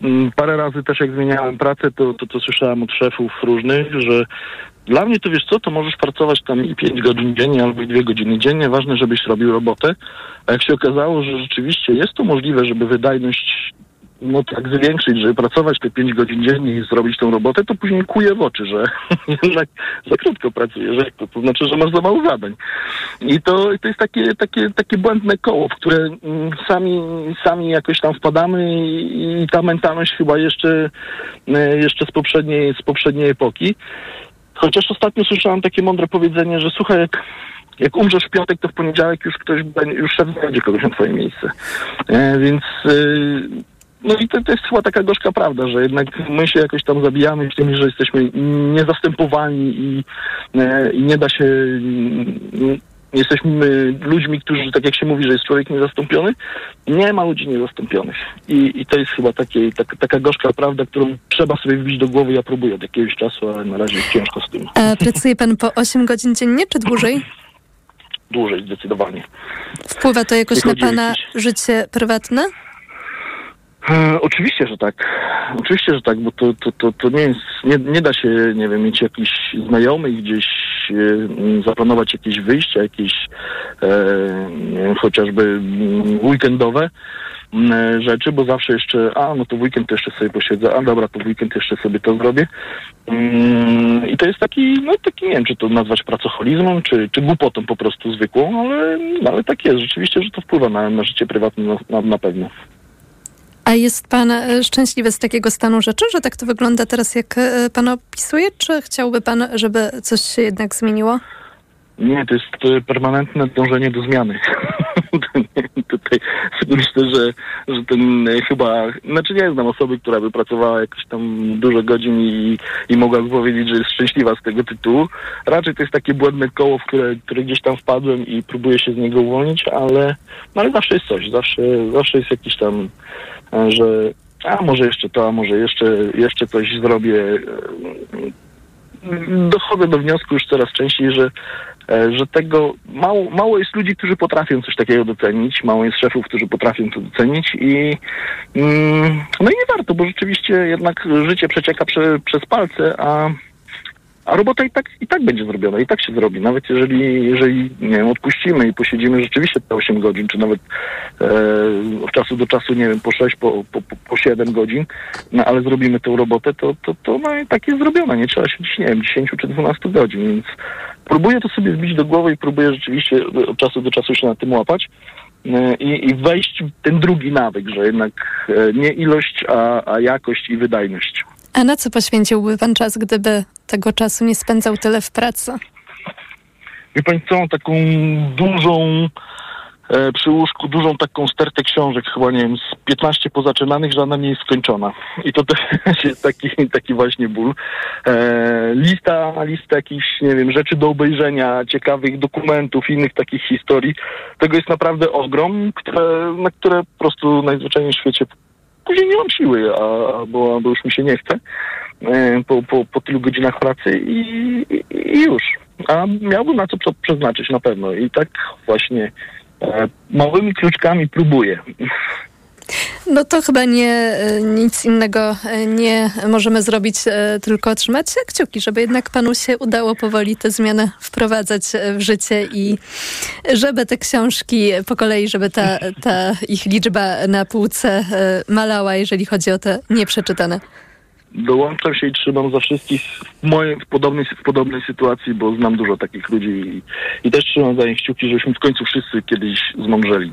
S28: I, parę razy też jak zmieniałem pracę, to, to, to słyszałem od szefów różnych, że dla mnie to wiesz co, to możesz pracować tam i 5 godzin dziennie albo i 2 godziny dziennie, ważne, żebyś robił robotę. A jak się okazało, że rzeczywiście jest to możliwe, żeby wydajność no tak zwiększyć, żeby pracować te 5 godzin dziennie i zrobić tą robotę, to później kuje w oczy, że jednak za krótko pracujesz, to, to znaczy, że masz za mało zadań. I to, to jest takie, takie, takie błędne koło, w które mm, sami, sami jakoś tam wpadamy i, i ta mentalność chyba jeszcze, e, jeszcze z poprzedniej, z poprzedniej epoki. Chociaż ostatnio słyszałem takie mądre powiedzenie, że słuchaj, jak, jak umrzesz w piątek, to w poniedziałek już ktoś, już szef znajdzie kogoś na twoje miejsce. E, więc... E, no i to, to jest chyba taka gorzka prawda, że jednak my się jakoś tam zabijamy w tym, że jesteśmy niezastępowani i, e, i nie da się jesteśmy ludźmi, którzy, tak jak się mówi, że jest człowiek niezastąpiony, nie ma ludzi niezastąpionych. I, i to jest chyba takie, tak, taka gorzka prawda, którą trzeba sobie wbić do głowy. Ja próbuję od jakiegoś czasu, ale na razie jest ciężko z tym.
S6: A pracuje pan po 8 godzin dziennie, czy dłużej?
S28: Dłużej, zdecydowanie.
S6: Wpływa to jakoś na pana życie prywatne?
S28: E, oczywiście, że tak. Oczywiście, że tak, bo to, to, to, to nie jest, nie, nie da się, nie wiem, mieć jakichś znajomych gdzieś, e, zaplanować jakieś wyjścia, jakieś e, chociażby mm, weekendowe m, e, rzeczy, bo zawsze jeszcze, a no to weekend jeszcze sobie posiedzę, a dobra, to weekend jeszcze sobie to zrobię. Mm, I to jest taki, no taki, nie wiem, czy to nazwać pracoholizmem, czy, czy głupotą po prostu zwykłą, ale, ale tak jest. Rzeczywiście, że to wpływa na, na życie prywatne na, na, na pewno.
S6: A jest pan e, szczęśliwy z takiego stanu rzeczy, że tak to wygląda teraz, jak e, pan opisuje? Czy chciałby pan, żeby coś się jednak zmieniło?
S28: Nie, to jest e, permanentne dążenie do zmiany. Tutaj myślę, że, że ten chyba, znaczy nie znam osoby, która by pracowała jakoś tam dużo godzin i, i mogłaby powiedzieć, że jest szczęśliwa z tego tytułu. Raczej to jest takie błędne koło, w które, które gdzieś tam wpadłem i próbuję się z niego uwolnić, ale, no ale zawsze jest coś, zawsze, zawsze jest jakiś tam, że a może jeszcze to, a może jeszcze, jeszcze coś zrobię. E, Dochodzę do wniosku już coraz częściej, że e, że tego mało, mało jest ludzi, którzy potrafią coś takiego docenić, mało jest szefów, którzy potrafią to docenić i mm, no i nie warto, bo rzeczywiście jednak życie przecieka prze, przez palce, a, a robota i tak, i tak będzie zrobiona, i tak się zrobi. Nawet jeżeli, jeżeli nie wiem, odpuścimy i posiedzimy rzeczywiście te 8 godzin, czy nawet e, od czasu do czasu, nie wiem, po 6, po, po, po- po 7 godzin, no ale zrobimy tę robotę, to, to, to no, i tak jest zrobiona. Nie trzeba siedzieć, nie wiem, 10 czy 12 godzin, więc próbuję to sobie zbić do głowy i próbuję rzeczywiście od czasu do czasu się na tym łapać e, i, i wejść w ten drugi nawyk, że jednak e, nie ilość, a, a jakość i wydajność.
S6: A na co poświęciłby pan czas, gdyby tego czasu nie spędzał tyle w pracy?
S28: Wie pani co, taką dużą e, przy łóżku, dużą taką stertę książek, chyba nie wiem, z 15 pozaczynanych, żadna nie jest skończona. I to też jest taki, taki właśnie ból. E, lista, lista jakichś, nie wiem, rzeczy do obejrzenia, ciekawych dokumentów, innych takich historii. Tego jest naprawdę ogrom, które, na które po prostu najzwyczajniej w świecie później nie mam siły, a, bo, bo już mi się nie chce po, po, po tylu godzinach pracy i, i, już. A miałbym na co prze- przeznaczyć na pewno. I tak właśnie e, małymi kluczkami próbuję.
S6: No to chyba nie e, nic innego e, nie możemy zrobić, e, tylko trzymać kciuki, żeby jednak panu się udało powoli te zmiany wprowadzać e, w życie i żeby te książki po kolei, żeby ta, ta ich liczba na półce e, malała, jeżeli chodzi o te nieprzeczytane.
S28: Dołączam się i trzymam za wszystkich w, mojej, w, podobnej, w podobnej sytuacji, bo znam dużo takich ludzi i, i też trzymam za nich kciuki, żebyśmy w końcu wszyscy kiedyś zmądrzeli.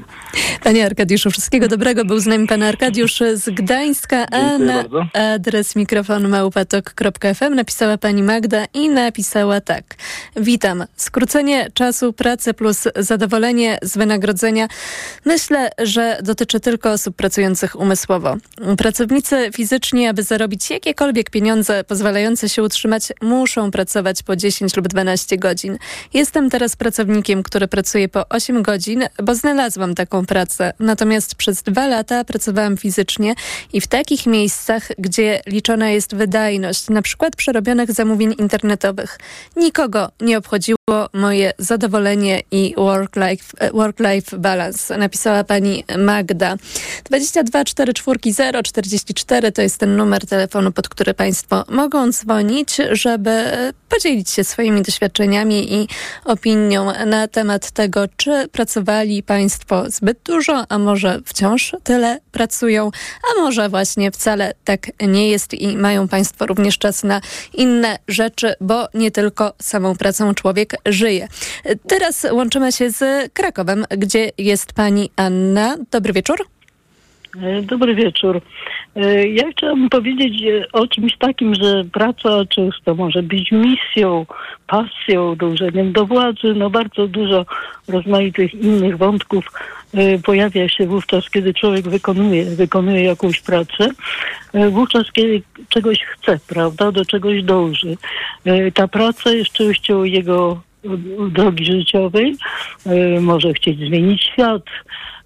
S6: Panie Arkadiuszu, wszystkiego dobrego. Był z nami pan Arkadiusz z Gdańska, a
S28: Dziękuję
S6: na
S28: bardzo.
S6: adres mikrofon małpatok.fm napisała pani Magda i napisała tak. Witam. Skrócenie czasu pracy plus zadowolenie z wynagrodzenia myślę, że dotyczy tylko osób pracujących umysłowo. Pracownicy fizycznie, aby zarobić jakiekolwiek pieniądze pozwalające się utrzymać, muszą pracować po 10 lub 12 godzin. Jestem teraz pracownikiem, który pracuje po 8 godzin, bo znalazłam taką pracę. Natomiast przez dwa lata pracowałam fizycznie i w takich miejscach, gdzie liczona jest wydajność, na przykład przerobionych zamówień internetowych. Nikogo nie obchodziło moje zadowolenie i work-life work -life balance, napisała pani Magda. 22 44 044 to jest ten numer telefonu, pod który Państwo mogą dzwonić, żeby podzielić się swoimi doświadczeniami i opinią na temat tego, czy pracowali Państwo zbyt dużo, a może wciąż tyle pracują, a może właśnie wcale tak nie jest i mają Państwo również czas na inne rzeczy, bo nie tylko samą pracą człowiek żyje. Teraz łączymy się z Krakowem, gdzie jest Pani Anna. Dobry wieczór.
S29: E, Dobry wieczór. E, Ja chciałabym powiedzieć e, o czymś takim, że praca często może być misją, pasją, dążeniem do władzy. No bardzo dużo rozmaitych innych wątków pojawia się wówczas, kiedy człowiek wykonuje, wykonuje jakąś pracę. Wówczas, kiedy czegoś chce, prawda, do czegoś dąży. Ta praca jest częścią jego drogi życiowej, e, może chcieć zmienić świat,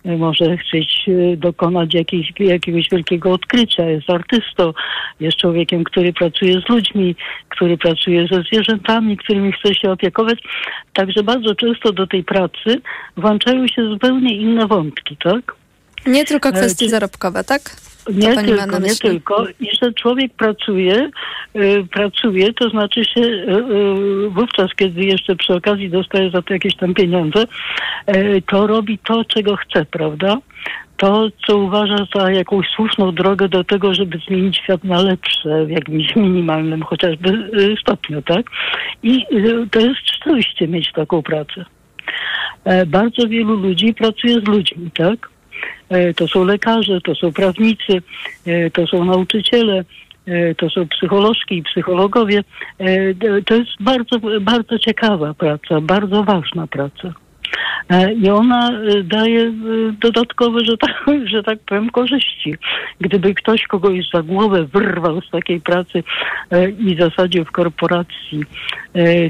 S29: e, może chcieć e, dokonać jakiegoś wielkiego odkrycia. Jest artystą, jest człowiekiem, który pracuje z ludźmi, który pracuje ze zwierzętami, którymi chce się opiekować. Także bardzo często do tej pracy włączają się zupełnie inne wątki, tak?
S6: Nie tylko kwestie
S29: Czy-
S6: zarobkowe, tak?
S29: Nie tylko, nie tylko. I że człowiek pracuje, y, pracuje, to znaczy się y, y, wówczas, kiedy jeszcze przy okazji dostaje za to jakieś tam pieniądze, to robi to, czego chce, prawda? To, co uważa za jakąś słuszną drogę do tego, żeby zmienić świat na lepsze w jakimś minimalnym chociażby stopniu, tak? I to jest szczęście mieć taką pracę. E, Bardzo wielu ludzi pracuje z ludźmi, tak? E, To są lekarze, to są prawnicy, e, to są nauczyciele, e, to są psycholożki i psychologowie. To jest bardzo, bardzo ciekawa praca, bardzo ważna praca. I ona daje dodatkowe, że tak, że tak powiem, korzyści. Gdyby ktoś kogoś za głowę wyrwał z takiej pracy i zasadził w korporacji,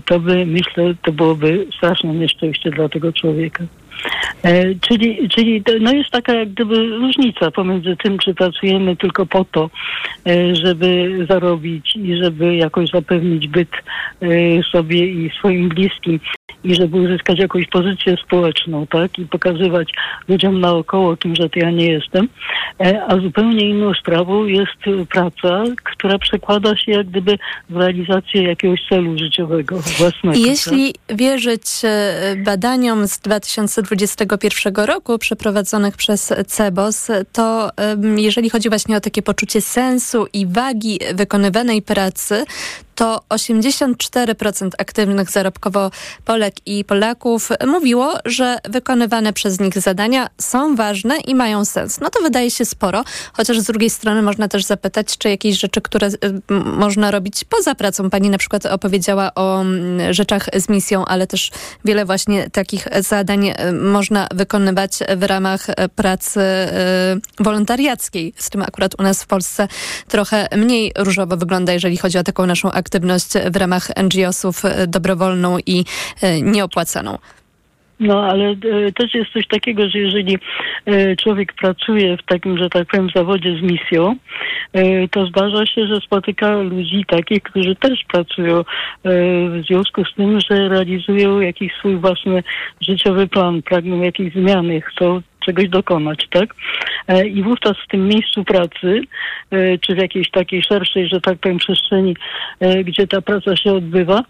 S29: to by, myślę, to byłoby straszne nieszczęście dla tego człowieka. E, czyli, czyli no jest taka jak gdyby różnica pomiędzy tym, czy pracujemy tylko po to, e, żeby zarobić i żeby jakoś zapewnić byt e, sobie i swoim bliskim i żeby uzyskać jakąś pozycję społeczną, tak? I pokazywać ludziom naokoło, kim, że to ja nie jestem. E, A zupełnie inną sprawą jest praca, która przekłada się jak gdyby w realizację jakiegoś celu życiowego własnego.
S6: I
S29: tak?
S6: jeśli wierzyć e, badaniom z 2021 roku przeprowadzonych przez CEBOS, to jeżeli chodzi właśnie o takie poczucie sensu i wagi wykonywanej pracy, to 84% aktywnych zarobkowo Polek i Polaków mówiło, że wykonywane przez nich zadania są ważne i mają sens. No to wydaje się sporo, chociaż z drugiej strony można też zapytać, czy jakieś rzeczy, które y, można robić poza pracą. Pani na przykład opowiedziała o mm, rzeczach z misją, ale też wiele właśnie takich zadań y, można wykonywać w ramach pracy y, wolontariackiej. Z tym akurat u nas w Polsce trochę mniej różowo wygląda, jeżeli chodzi o taką naszą aktywność w ramach NGO-sów y, dobrowolną i y, nieopłacaną.
S29: No, ale e, też jest coś takiego, że jeżeli e, człowiek pracuje w takim, że tak powiem, zawodzie z misją, e, to zdarza się, że spotyka ludzi takich, którzy też pracują e, w związku z tym, że realizują jakiś swój własny życiowy plan, pragną jakiejś zmiany, chcą czegoś dokonać, tak? E, I wówczas w tym miejscu pracy, e, czy w jakiejś takiej szerszej, że tak powiem, przestrzeni, e, gdzie ta praca się odbywa,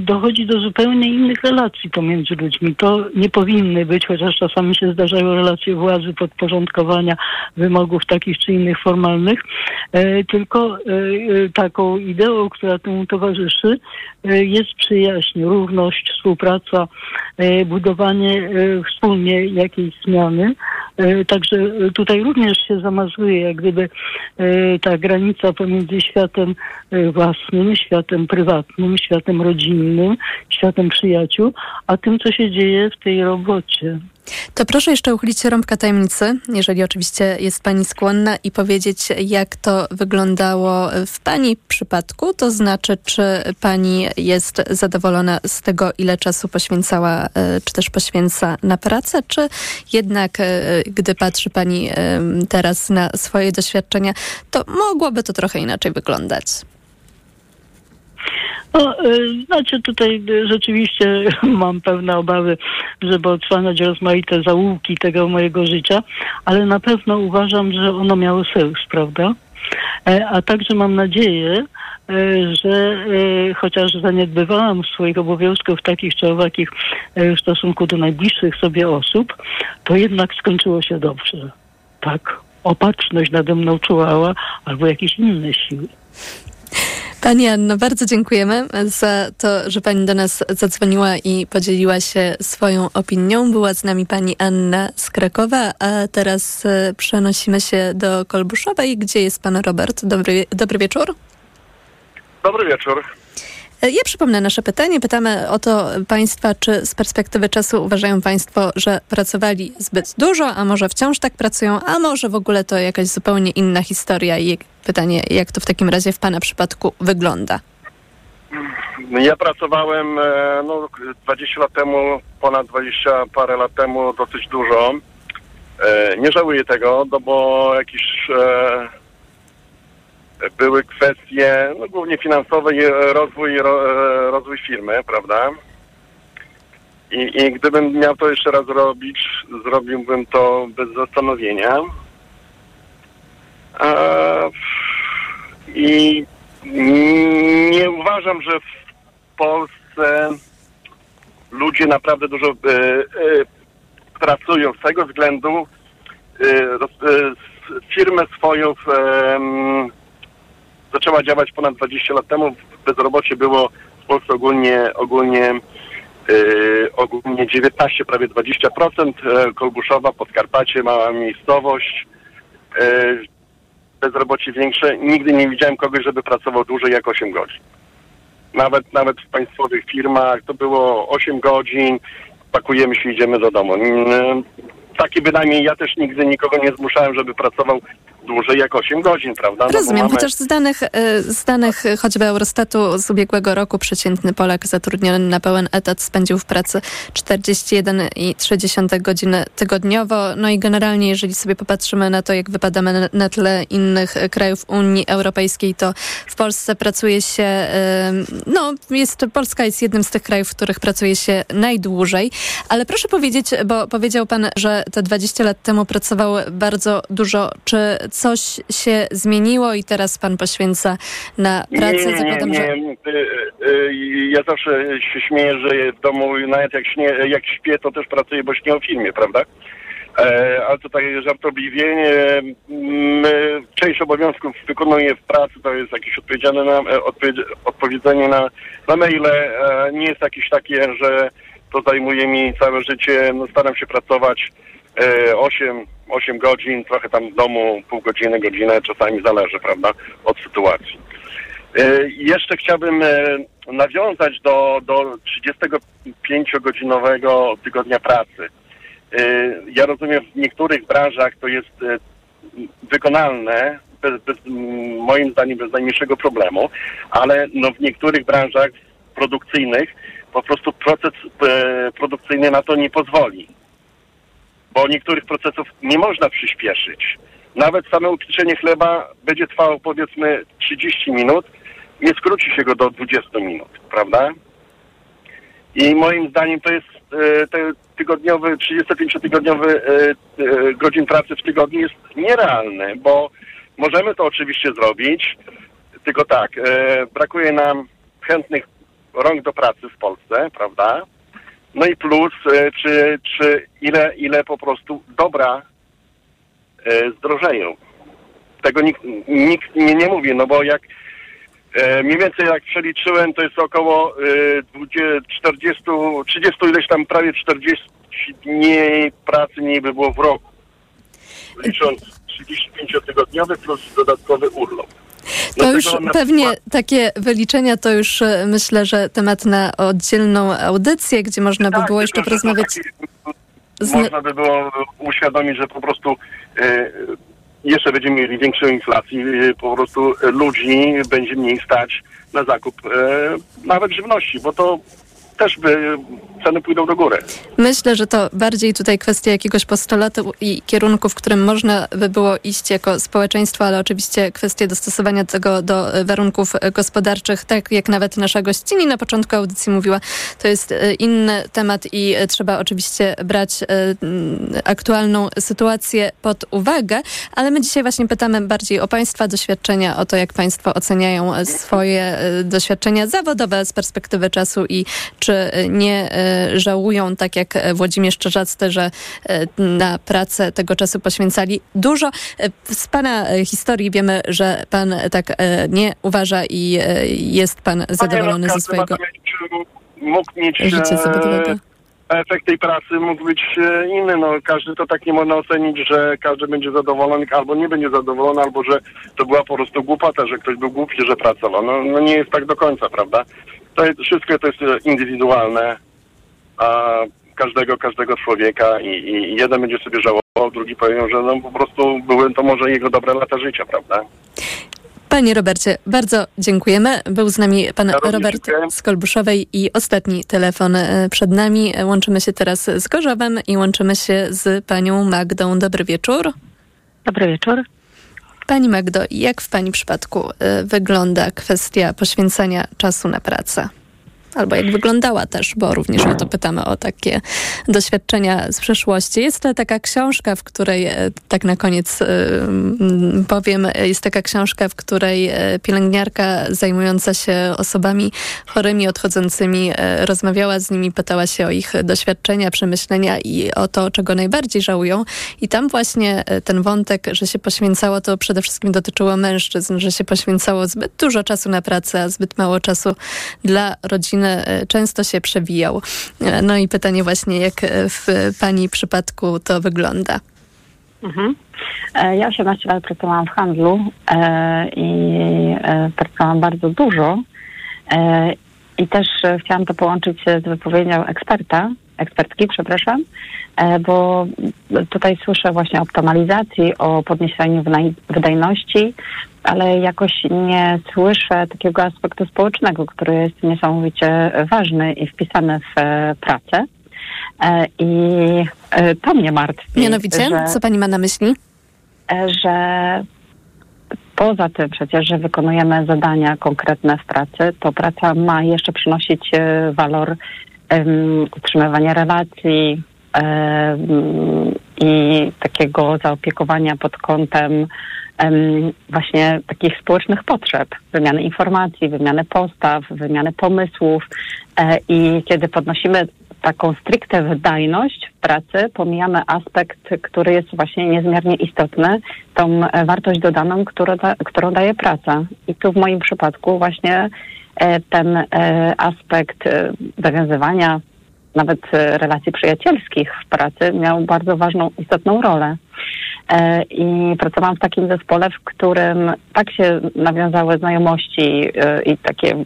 S29: dochodzi do zupełnie innych relacji pomiędzy ludźmi. To nie powinny być, chociaż czasami się zdarzają relacje władzy, podporządkowania wymogów takich czy innych formalnych, tylko taką ideą, która temu towarzyszy, jest przyjaźń, równość, współpraca, budowanie wspólnie jakiejś zmiany. E, Także tutaj również się zamazuje jak gdyby e, ta granica pomiędzy światem e, własnym, światem prywatnym, światem rodzinnym, światem przyjaciół, a tym, co się dzieje w tej robocie.
S6: To proszę jeszcze uchylić rąbka tajemnicy, jeżeli oczywiście jest Pani skłonna i powiedzieć, jak to wyglądało w Pani przypadku, to znaczy, czy Pani jest zadowolona z tego, ile czasu poświęcała, e, czy też poświęca na pracę, czy jednak, e, gdy patrzy Pani teraz na swoje doświadczenia, to mogłoby to trochę inaczej wyglądać?
S29: No, znaczy tutaj y, rzeczywiście mam pewne obawy, żeby odsłaniać rozmaite zaułki tego mojego życia, ale na pewno uważam, że ono miało sens, prawda? E, A także mam nadzieję, e, że e, chociaż zaniedbywałam swoich obowiązków takich czy owakich e, w stosunku do najbliższych sobie osób, to jednak skończyło się dobrze. Tak, opatrzność nade mną czuwała albo jakieś inne siły.
S6: Pani Anno, bardzo dziękujemy za to, że Pani do nas zadzwoniła i podzieliła się swoją opinią. Była z nami Pani Anna z Krakowa, a teraz e, przenosimy się do Kolbuszowej, gdzie jest Pan Robert. Dobry, dobry wieczór.
S30: Dobry wieczór.
S6: E, Ja przypomnę nasze pytanie. Pytamy o to Państwa, czy z perspektywy czasu uważają Państwo, że pracowali zbyt dużo, a może wciąż tak pracują, a może w ogóle to jakaś zupełnie inna historia i pytanie, jak to w takim razie w Pana przypadku wygląda?
S30: Ja pracowałem e, no, 20 lat temu, ponad 20 parę lat temu, dosyć dużo. E, Nie żałuję tego, no bo jakieś e, były kwestie, no głównie finansowe i rozwój, ro, e, rozwój firmy, prawda? I, I gdybym miał to jeszcze raz robić, zrobiłbym to bez zastanowienia. A, I nie uważam, że w Polsce ludzie naprawdę dużo e, e, pracują z tego względu. E, firmę swoją zaczęła działać ponad 20 lat temu. Bezrobocie było w Polsce ogólnie, ogólnie, e, ogólnie 19, prawie 20%. E, Kolbuszowa, Podkarpacie, mała miejscowość. E, bezrobocie większe. Nigdy nie widziałem kogoś, żeby pracował dłużej jak 8 godzin. Nawet, nawet w państwowych firmach to było 8 godzin, pakujemy się, idziemy do domu. Mm, Takie bynajmniej ja też nigdy nikogo nie zmuszałem, żeby pracował dłużej jak 8 godzin, prawda? No
S6: Rozumiem,
S30: mamy-
S6: chociaż z danych, e, z danych choćby Eurostatu z ubiegłego roku przeciętny Polak zatrudniony na pełen etat spędził w pracy 41,3 godziny tygodniowo. No i generalnie, jeżeli sobie popatrzymy na to, jak wypadamy na, tle innych krajów Unii Europejskiej, to w Polsce pracuje się, no jest, Polska jest jednym z tych krajów, w których pracuje się najdłużej. Ale proszę powiedzieć, bo powiedział pan, że te 20 lat temu pracował bardzo dużo. Czy coś się zmieniło i teraz pan poświęca na pracę?
S30: Nie, nie, nie,
S6: że...
S30: Y, y, Ja zawsze się śmieję, że w domu nawet jak, śnie, jak śpię, to też pracuję, bo śnię o filmie, prawda? E, ale tutaj żartobliwie, e, my część obowiązków wykonuję w pracy, to jest jakieś odpowiedziane na, e, odpowiedz- odpowiedzenie na, na maile. E, nie jest jakieś takie, że to zajmuje mi całe życie. No, staram się pracować 8, 8 godzin, trochę tam w domu, pół godziny, godzinę, czasami zależy, prawda, od sytuacji. E, Jeszcze chciałbym e, nawiązać do, do 35-godzinowego tygodnia pracy. E, Ja rozumiem, w niektórych branżach to jest e, wykonalne, bez, bez, moim zdaniem bez najmniejszego problemu, ale no w niektórych branżach produkcyjnych po prostu proces e, produkcyjny na to nie pozwoli. Bo niektórych procesów nie można przyspieszyć. Nawet same upieczenie chleba będzie trwało powiedzmy 30 minut, nie skróci się go do 20 minut, prawda? I moim zdaniem to jest e, te tygodniowy, 35-tygodniowy e, e, godzin pracy w tygodniu jest nierealny, bo możemy to oczywiście zrobić, tylko tak, brakuje nam chętnych rąk do pracy w Polsce, prawda? No i plus, e, czy, czy ile, ile po prostu dobra e, zdrożeją. Tego nikt, nikt nie, nie mówi, no bo jak e, mniej więcej jak przeliczyłem, to jest około e, 20, 40, 30 ileś tam prawie 40 dni pracy mniej by było w roku. Licząc 35-tygodniowy plus dodatkowy urlop.
S6: To
S30: Dlatego
S6: już pewnie takie wyliczenia to już e, myślę, że temat na oddzielną audycję, gdzie można by
S30: Tak,
S6: było jeszcze porozmawiać. z-
S30: Można by było uświadomić, że po prostu e, jeszcze będziemy mieli większą inflację, e, po prostu ludzi będzie mniej stać na zakup nawet żywności, bo to też by ceny pójdą do góry.
S6: Myślę, że to bardziej tutaj kwestia jakiegoś postulatu i kierunku, w którym można by było iść jako społeczeństwo, ale oczywiście kwestia dostosowania tego do e, warunków e, gospodarczych, tak jak nawet nasza gościni na początku audycji mówiła, to jest e, inny temat i trzeba oczywiście brać aktualną sytuację pod uwagę, ale my dzisiaj właśnie pytamy bardziej o Państwa doświadczenia, o to, jak Państwo oceniają swoje doświadczenia zawodowe z perspektywy czasu i czy e, nie e, żałują, tak jak e, Włodzimierz Czerzasty, że na pracę tego czasu poświęcali dużo. Z Pana historii wiemy, że Pan tak nie uważa i jest Pan zadowolony ze swojego
S30: mógł mieć
S6: życia
S30: e,
S6: zawodowego.
S30: efekt tej pracy mógł być inny. No, każdy to tak nie można ocenić, że każdy będzie zadowolony, albo nie będzie zadowolony, albo że to była po prostu głupota, że ktoś był głupi, że pracował. No, no nie jest tak do końca, prawda? To jest, wszystko to jest e, indywidualne, a każdego, każdego człowieka i, i jeden będzie sobie żałował, drugi powie, że no po prostu były to może jego dobre lata życia, prawda?
S6: Panie Robercie, bardzo dziękujemy. Był z nami pan
S30: Ja
S6: Robert
S30: dziękuję.
S6: z Kolbuszowej i ostatni telefon e, przed nami. Łączymy się teraz z Gorzowem i łączymy się z panią Magdą. Dobry wieczór.
S31: Dobry wieczór.
S6: Pani Magdo, jak w pani przypadku e, wygląda kwestia poświęcania czasu na pracę? Albo jak wyglądała też, bo również o to pytamy, o takie doświadczenia z przeszłości. Jest taka książka, w której, e, tak na koniec e, powiem, e, jest taka książka, w której pielęgniarka zajmująca się osobami chorymi, odchodzącymi, rozmawiała z nimi, pytała się o ich doświadczenia, przemyślenia i o to, czego najbardziej żałują. I tam właśnie ten wątek, że się poświęcało, to przede wszystkim dotyczyło mężczyzn, że się poświęcało zbyt dużo czasu na pracę, a zbyt mało czasu dla rodziny, często się przewijał. E, No i pytanie właśnie, jak e, w pani przypadku to wygląda?
S31: Mhm. E, Ja 18 lat pracowałam w handlu e, i e, pracowałam bardzo dużo. E, I też e, chciałam to połączyć e, z wypowiedzią eksperta, ekspertki, przepraszam, e, bo tutaj słyszę właśnie o optymalizacji, o podniesieniu wydajności, ale jakoś nie słyszę takiego aspektu społecznego, który jest niesamowicie ważny i wpisany w e, pracę. E, I to mnie martwi.
S6: Mianowicie,
S31: że,
S6: co pani ma na myśli?
S31: że poza tym przecież, że wykonujemy zadania konkretne w pracy, to praca ma jeszcze przynosić walor em, utrzymywania relacji em, i takiego zaopiekowania pod kątem em, właśnie takich społecznych potrzeb, wymiany informacji, wymiany postaw, wymiany pomysłów e, i kiedy podnosimy taką stricte wydajność w pracy, pomijamy aspekt, który jest właśnie niezmiernie istotny, tą wartość dodaną, da, którą daje praca. I tu w moim przypadku właśnie ten e, aspekt e, zawiązywania nawet e, relacji przyjacielskich w pracy miał bardzo ważną, istotną rolę. E, I pracowałam w takim zespole, w którym tak się nawiązały znajomości e, i takie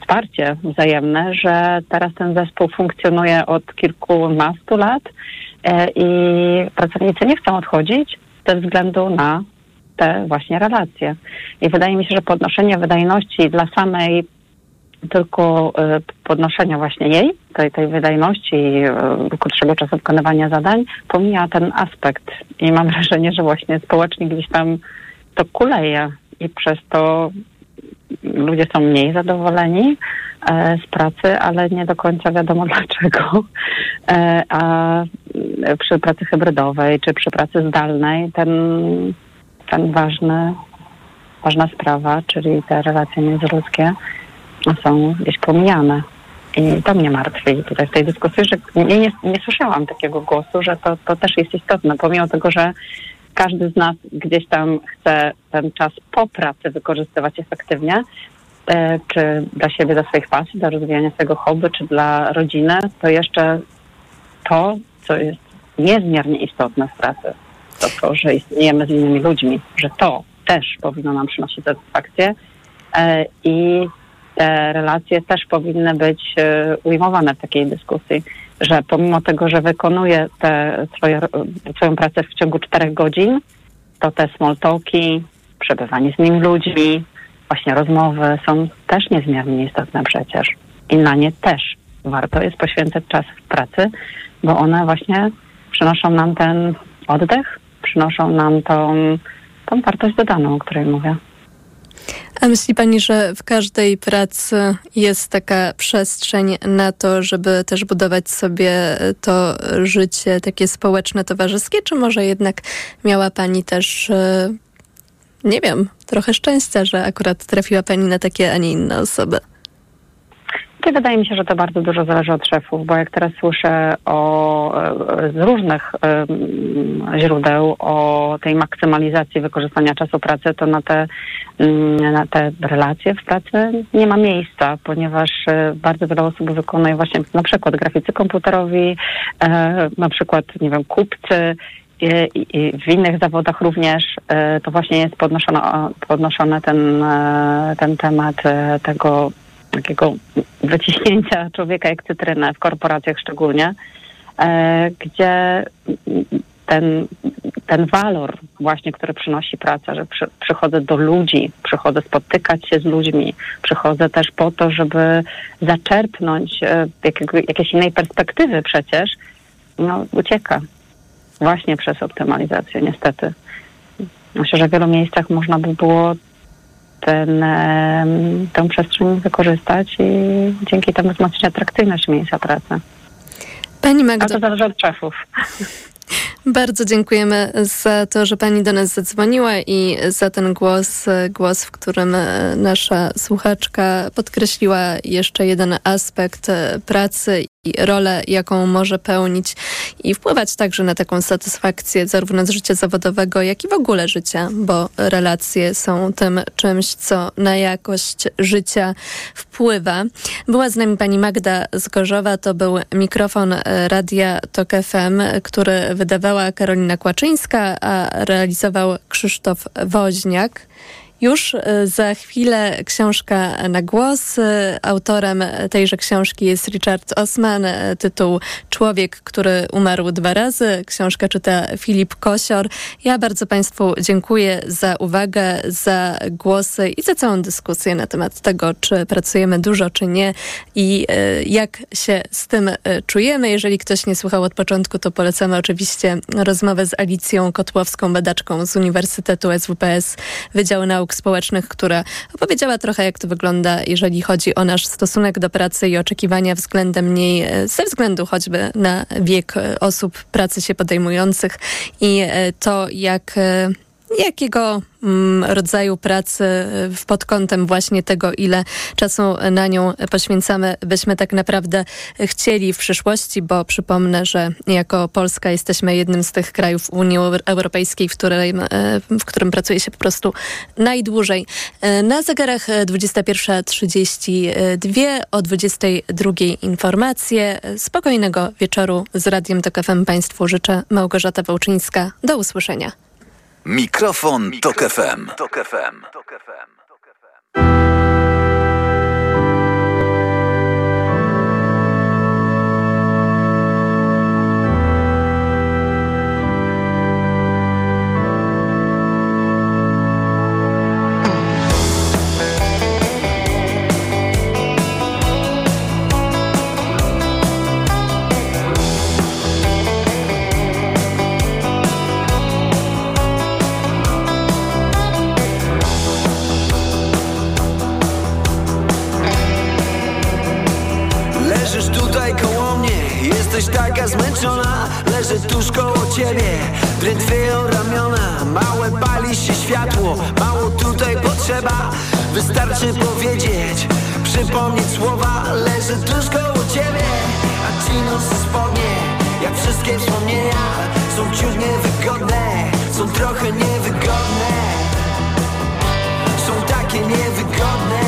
S31: wsparcie wzajemne, że teraz ten zespół funkcjonuje od kilkunastu lat e, i pracownicy nie chcą odchodzić ze względu na te właśnie relacje. I wydaje mi się, że podnoszenie wydajności dla samej tylko e, podnoszenia właśnie jej, tej, tej wydajności i e, krótszego czasu wykonywania zadań, pomija ten aspekt. I mam wrażenie, że właśnie społecznie gdzieś tam to kuleje i przez to ludzie są mniej zadowoleni e, z pracy, ale nie do końca wiadomo dlaczego. E, a przy pracy hybrydowej czy przy pracy zdalnej ten, ten ważny, ważna sprawa, czyli te relacje międzyludzkie, są gdzieś pomijane. I to mnie martwi tutaj w tej dyskusji, że nie, nie, nie słyszałam takiego głosu, że to, to też jest istotne, pomimo tego, że każdy z nas gdzieś tam chce ten czas po pracy wykorzystywać efektywnie, e, czy dla siebie, dla swoich pasji, dla rozwijania swojego hobby, czy dla rodziny, to jeszcze to, co jest niezmiernie istotne w pracy, to to, że istniejemy z innymi ludźmi, że to też powinno nam przynosić satysfakcję e, i te relacje też powinny być e, ujmowane w takiej dyskusji, że pomimo tego, że wykonuję te swoje, swoją pracę w ciągu czterech godzin, to te small talki, przebywanie z innymi ludźmi, właśnie rozmowy są też niezmiernie istotne przecież. I na nie też warto jest poświęcać czas w pracy, bo one właśnie przynoszą nam ten oddech, przynoszą nam tą, tą wartość dodaną, o której mówię.
S6: A myśli pani, że w każdej pracy jest taka przestrzeń na to, żeby też budować sobie to życie takie społeczne, towarzyskie, czy może jednak miała pani też, e, nie wiem, trochę szczęścia, że akurat trafiła pani na takie, a nie inne osoby?
S31: To wydaje mi się, że to bardzo dużo zależy od szefów, bo jak teraz słyszę o, e, z różnych em, źródeł o tej maksymalizacji wykorzystania czasu pracy, to na te, mm, na te relacje w pracy nie ma miejsca, ponieważ e, bardzo wiele osób wykonuje właśnie na przykład graficy komputerowi, e, na przykład, nie wiem, kupcy, i, w innych zawodach również e, to właśnie jest podnoszony, podnoszony ten, e, ten temat e, tego takiego wyciśnięcia człowieka jak cytrynę w korporacjach szczególnie, e, gdzie ten, ten walor właśnie, który przynosi praca, że przy, przychodzę do ludzi, przychodzę spotykać się z ludźmi, przychodzę też po to, żeby zaczerpnąć e, jakiego, jakiejś innej perspektywy przecież, no ucieka właśnie przez optymalizację, niestety. Myślę, że w wielu miejscach można by było ten, tę przestrzeń wykorzystać i dzięki temu wzmocnić atrakcyjność miejsca pracy.
S6: Pani Magdo.
S31: A to zależy od szefów.
S6: Bardzo dziękujemy za to, że Pani do nas zadzwoniła i za ten głos, głos, w którym nasza słuchaczka podkreśliła jeszcze jeden aspekt pracy rolę, jaką może pełnić i wpływać także na taką satysfakcję zarówno z życia zawodowego, jak i w ogóle życia, bo relacje są tym czymś, co na jakość życia wpływa. Była z nami pani Magda Zgorzowa, to był mikrofon Radia Tok FM, który wydawała Karolina Kłaczyńska, a realizował Krzysztof Woźniak. Już e, za chwilę książka na głos. E, autorem tejże książki jest Richard Osman. E, tytuł Człowiek, który umarł dwa razy. Książka czyta Filip Kosior. Ja bardzo Państwu dziękuję za uwagę, za głosy i za całą dyskusję na temat tego, czy pracujemy dużo, czy nie i jak się z tym czujemy. Jeżeli ktoś nie słuchał od początku, to polecamy oczywiście rozmowę z Alicją Kotłowską, badaczką z Uniwersytetu SWPS Wydziału Nauk Nauk Społecznych, która opowiedziała trochę, jak to wygląda, jeżeli chodzi o nasz stosunek do pracy i oczekiwania względem niej, e, ze względu choćby na wiek e, osób pracy się podejmujących i e, to, jak jakiego Mm, rodzaju pracy y, pod kątem właśnie tego, ile czasu na nią poświęcamy, byśmy tak naprawdę chcieli w przyszłości, bo przypomnę, że jako Polska jesteśmy jednym z tych krajów Unii Europejskiej, w którym, y, w którym pracuje się po prostu najdłużej. Y, na zegarach 21.32 o 22 informacje. Spokojnego wieczoru z Radiem TOK FM Państwu życzę Małgorzata Wołczyńska. Do usłyszenia.
S2: Mikrofon, Mikrofon Tok FM. Tok FM.
S32: Taka zmęczona, leżę tuż koło ciebie. Drętwieją ramiona, małe pali się światło. Mało tutaj potrzeba, wystarczy powiedzieć Przypomnieć słowa, leżę tuż koło ciebie A ci nosy spodnie, jak wszystkie wspomnienia Są ciut niewygodne, są trochę niewygodne. Są takie niewygodne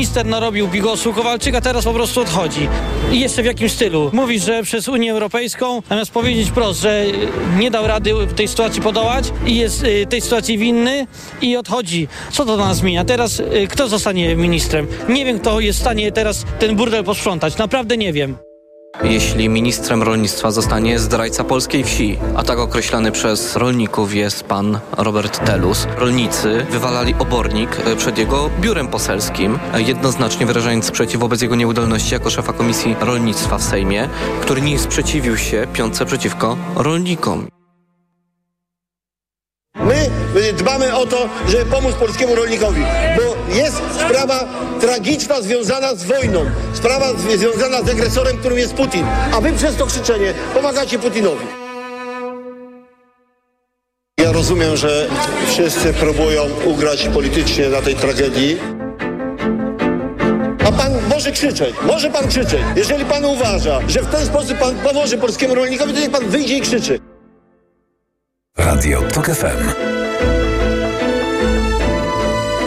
S33: Minister narobił bigosu, Kowalczyk, a teraz po prostu odchodzi. I jeszcze w jakim stylu? Mówi, że przez Unię Europejską, zamiast powiedzieć prost, że nie dał rady w tej sytuacji podołać i jest y, tej sytuacji winny i odchodzi. Co to dla nas zmienia? Teraz y, kto zostanie ministrem? Nie wiem, kto jest w stanie teraz ten burdel posprzątać. Naprawdę nie wiem.
S34: Jeśli ministrem rolnictwa zostanie zdrajca polskiej wsi, a tak określany przez rolników jest pan Robert Telus, rolnicy wywalali obornik e, przed jego biurem poselskim, e, jednoznacznie wyrażając sprzeciw wobec jego nieudolności jako szefa Komisji Rolnictwa w Sejmie, który nie sprzeciwił się piące przeciwko rolnikom.
S35: My dbamy o to, żeby pomóc polskiemu rolnikowi, bo jest sprawa tragiczna związana z wojną, sprawa związana z agresorem, którym jest Putin, a wy przez to krzyczenie pomagacie Putinowi. Ja rozumiem, że wszyscy próbują ugrać politycznie na tej tragedii. A pan może krzyczeć, może pan krzyczeć. Jeżeli pan uważa, że w ten sposób pan pomoże polskiemu rolnikowi, to niech pan wyjdzie i krzyczy.
S2: Radio TOK FM.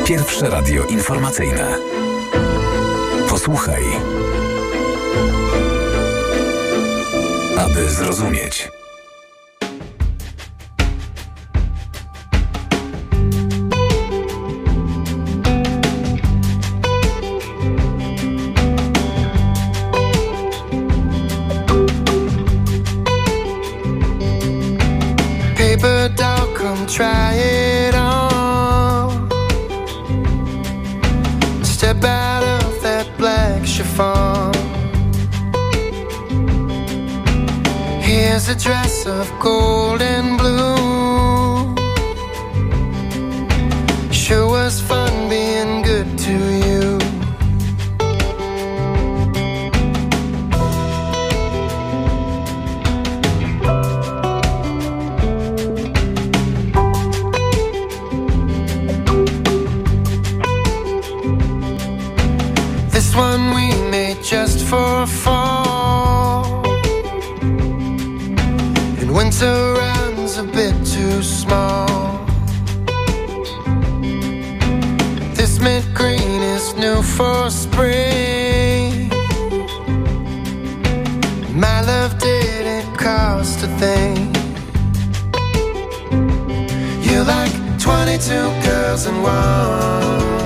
S2: Pierwsze radio informacyjne. Posłuchaj. Aby zrozumieć.
S36: A dress of gold and blue. For spring. My love didn't cost a thing. You're like 22 girls in one.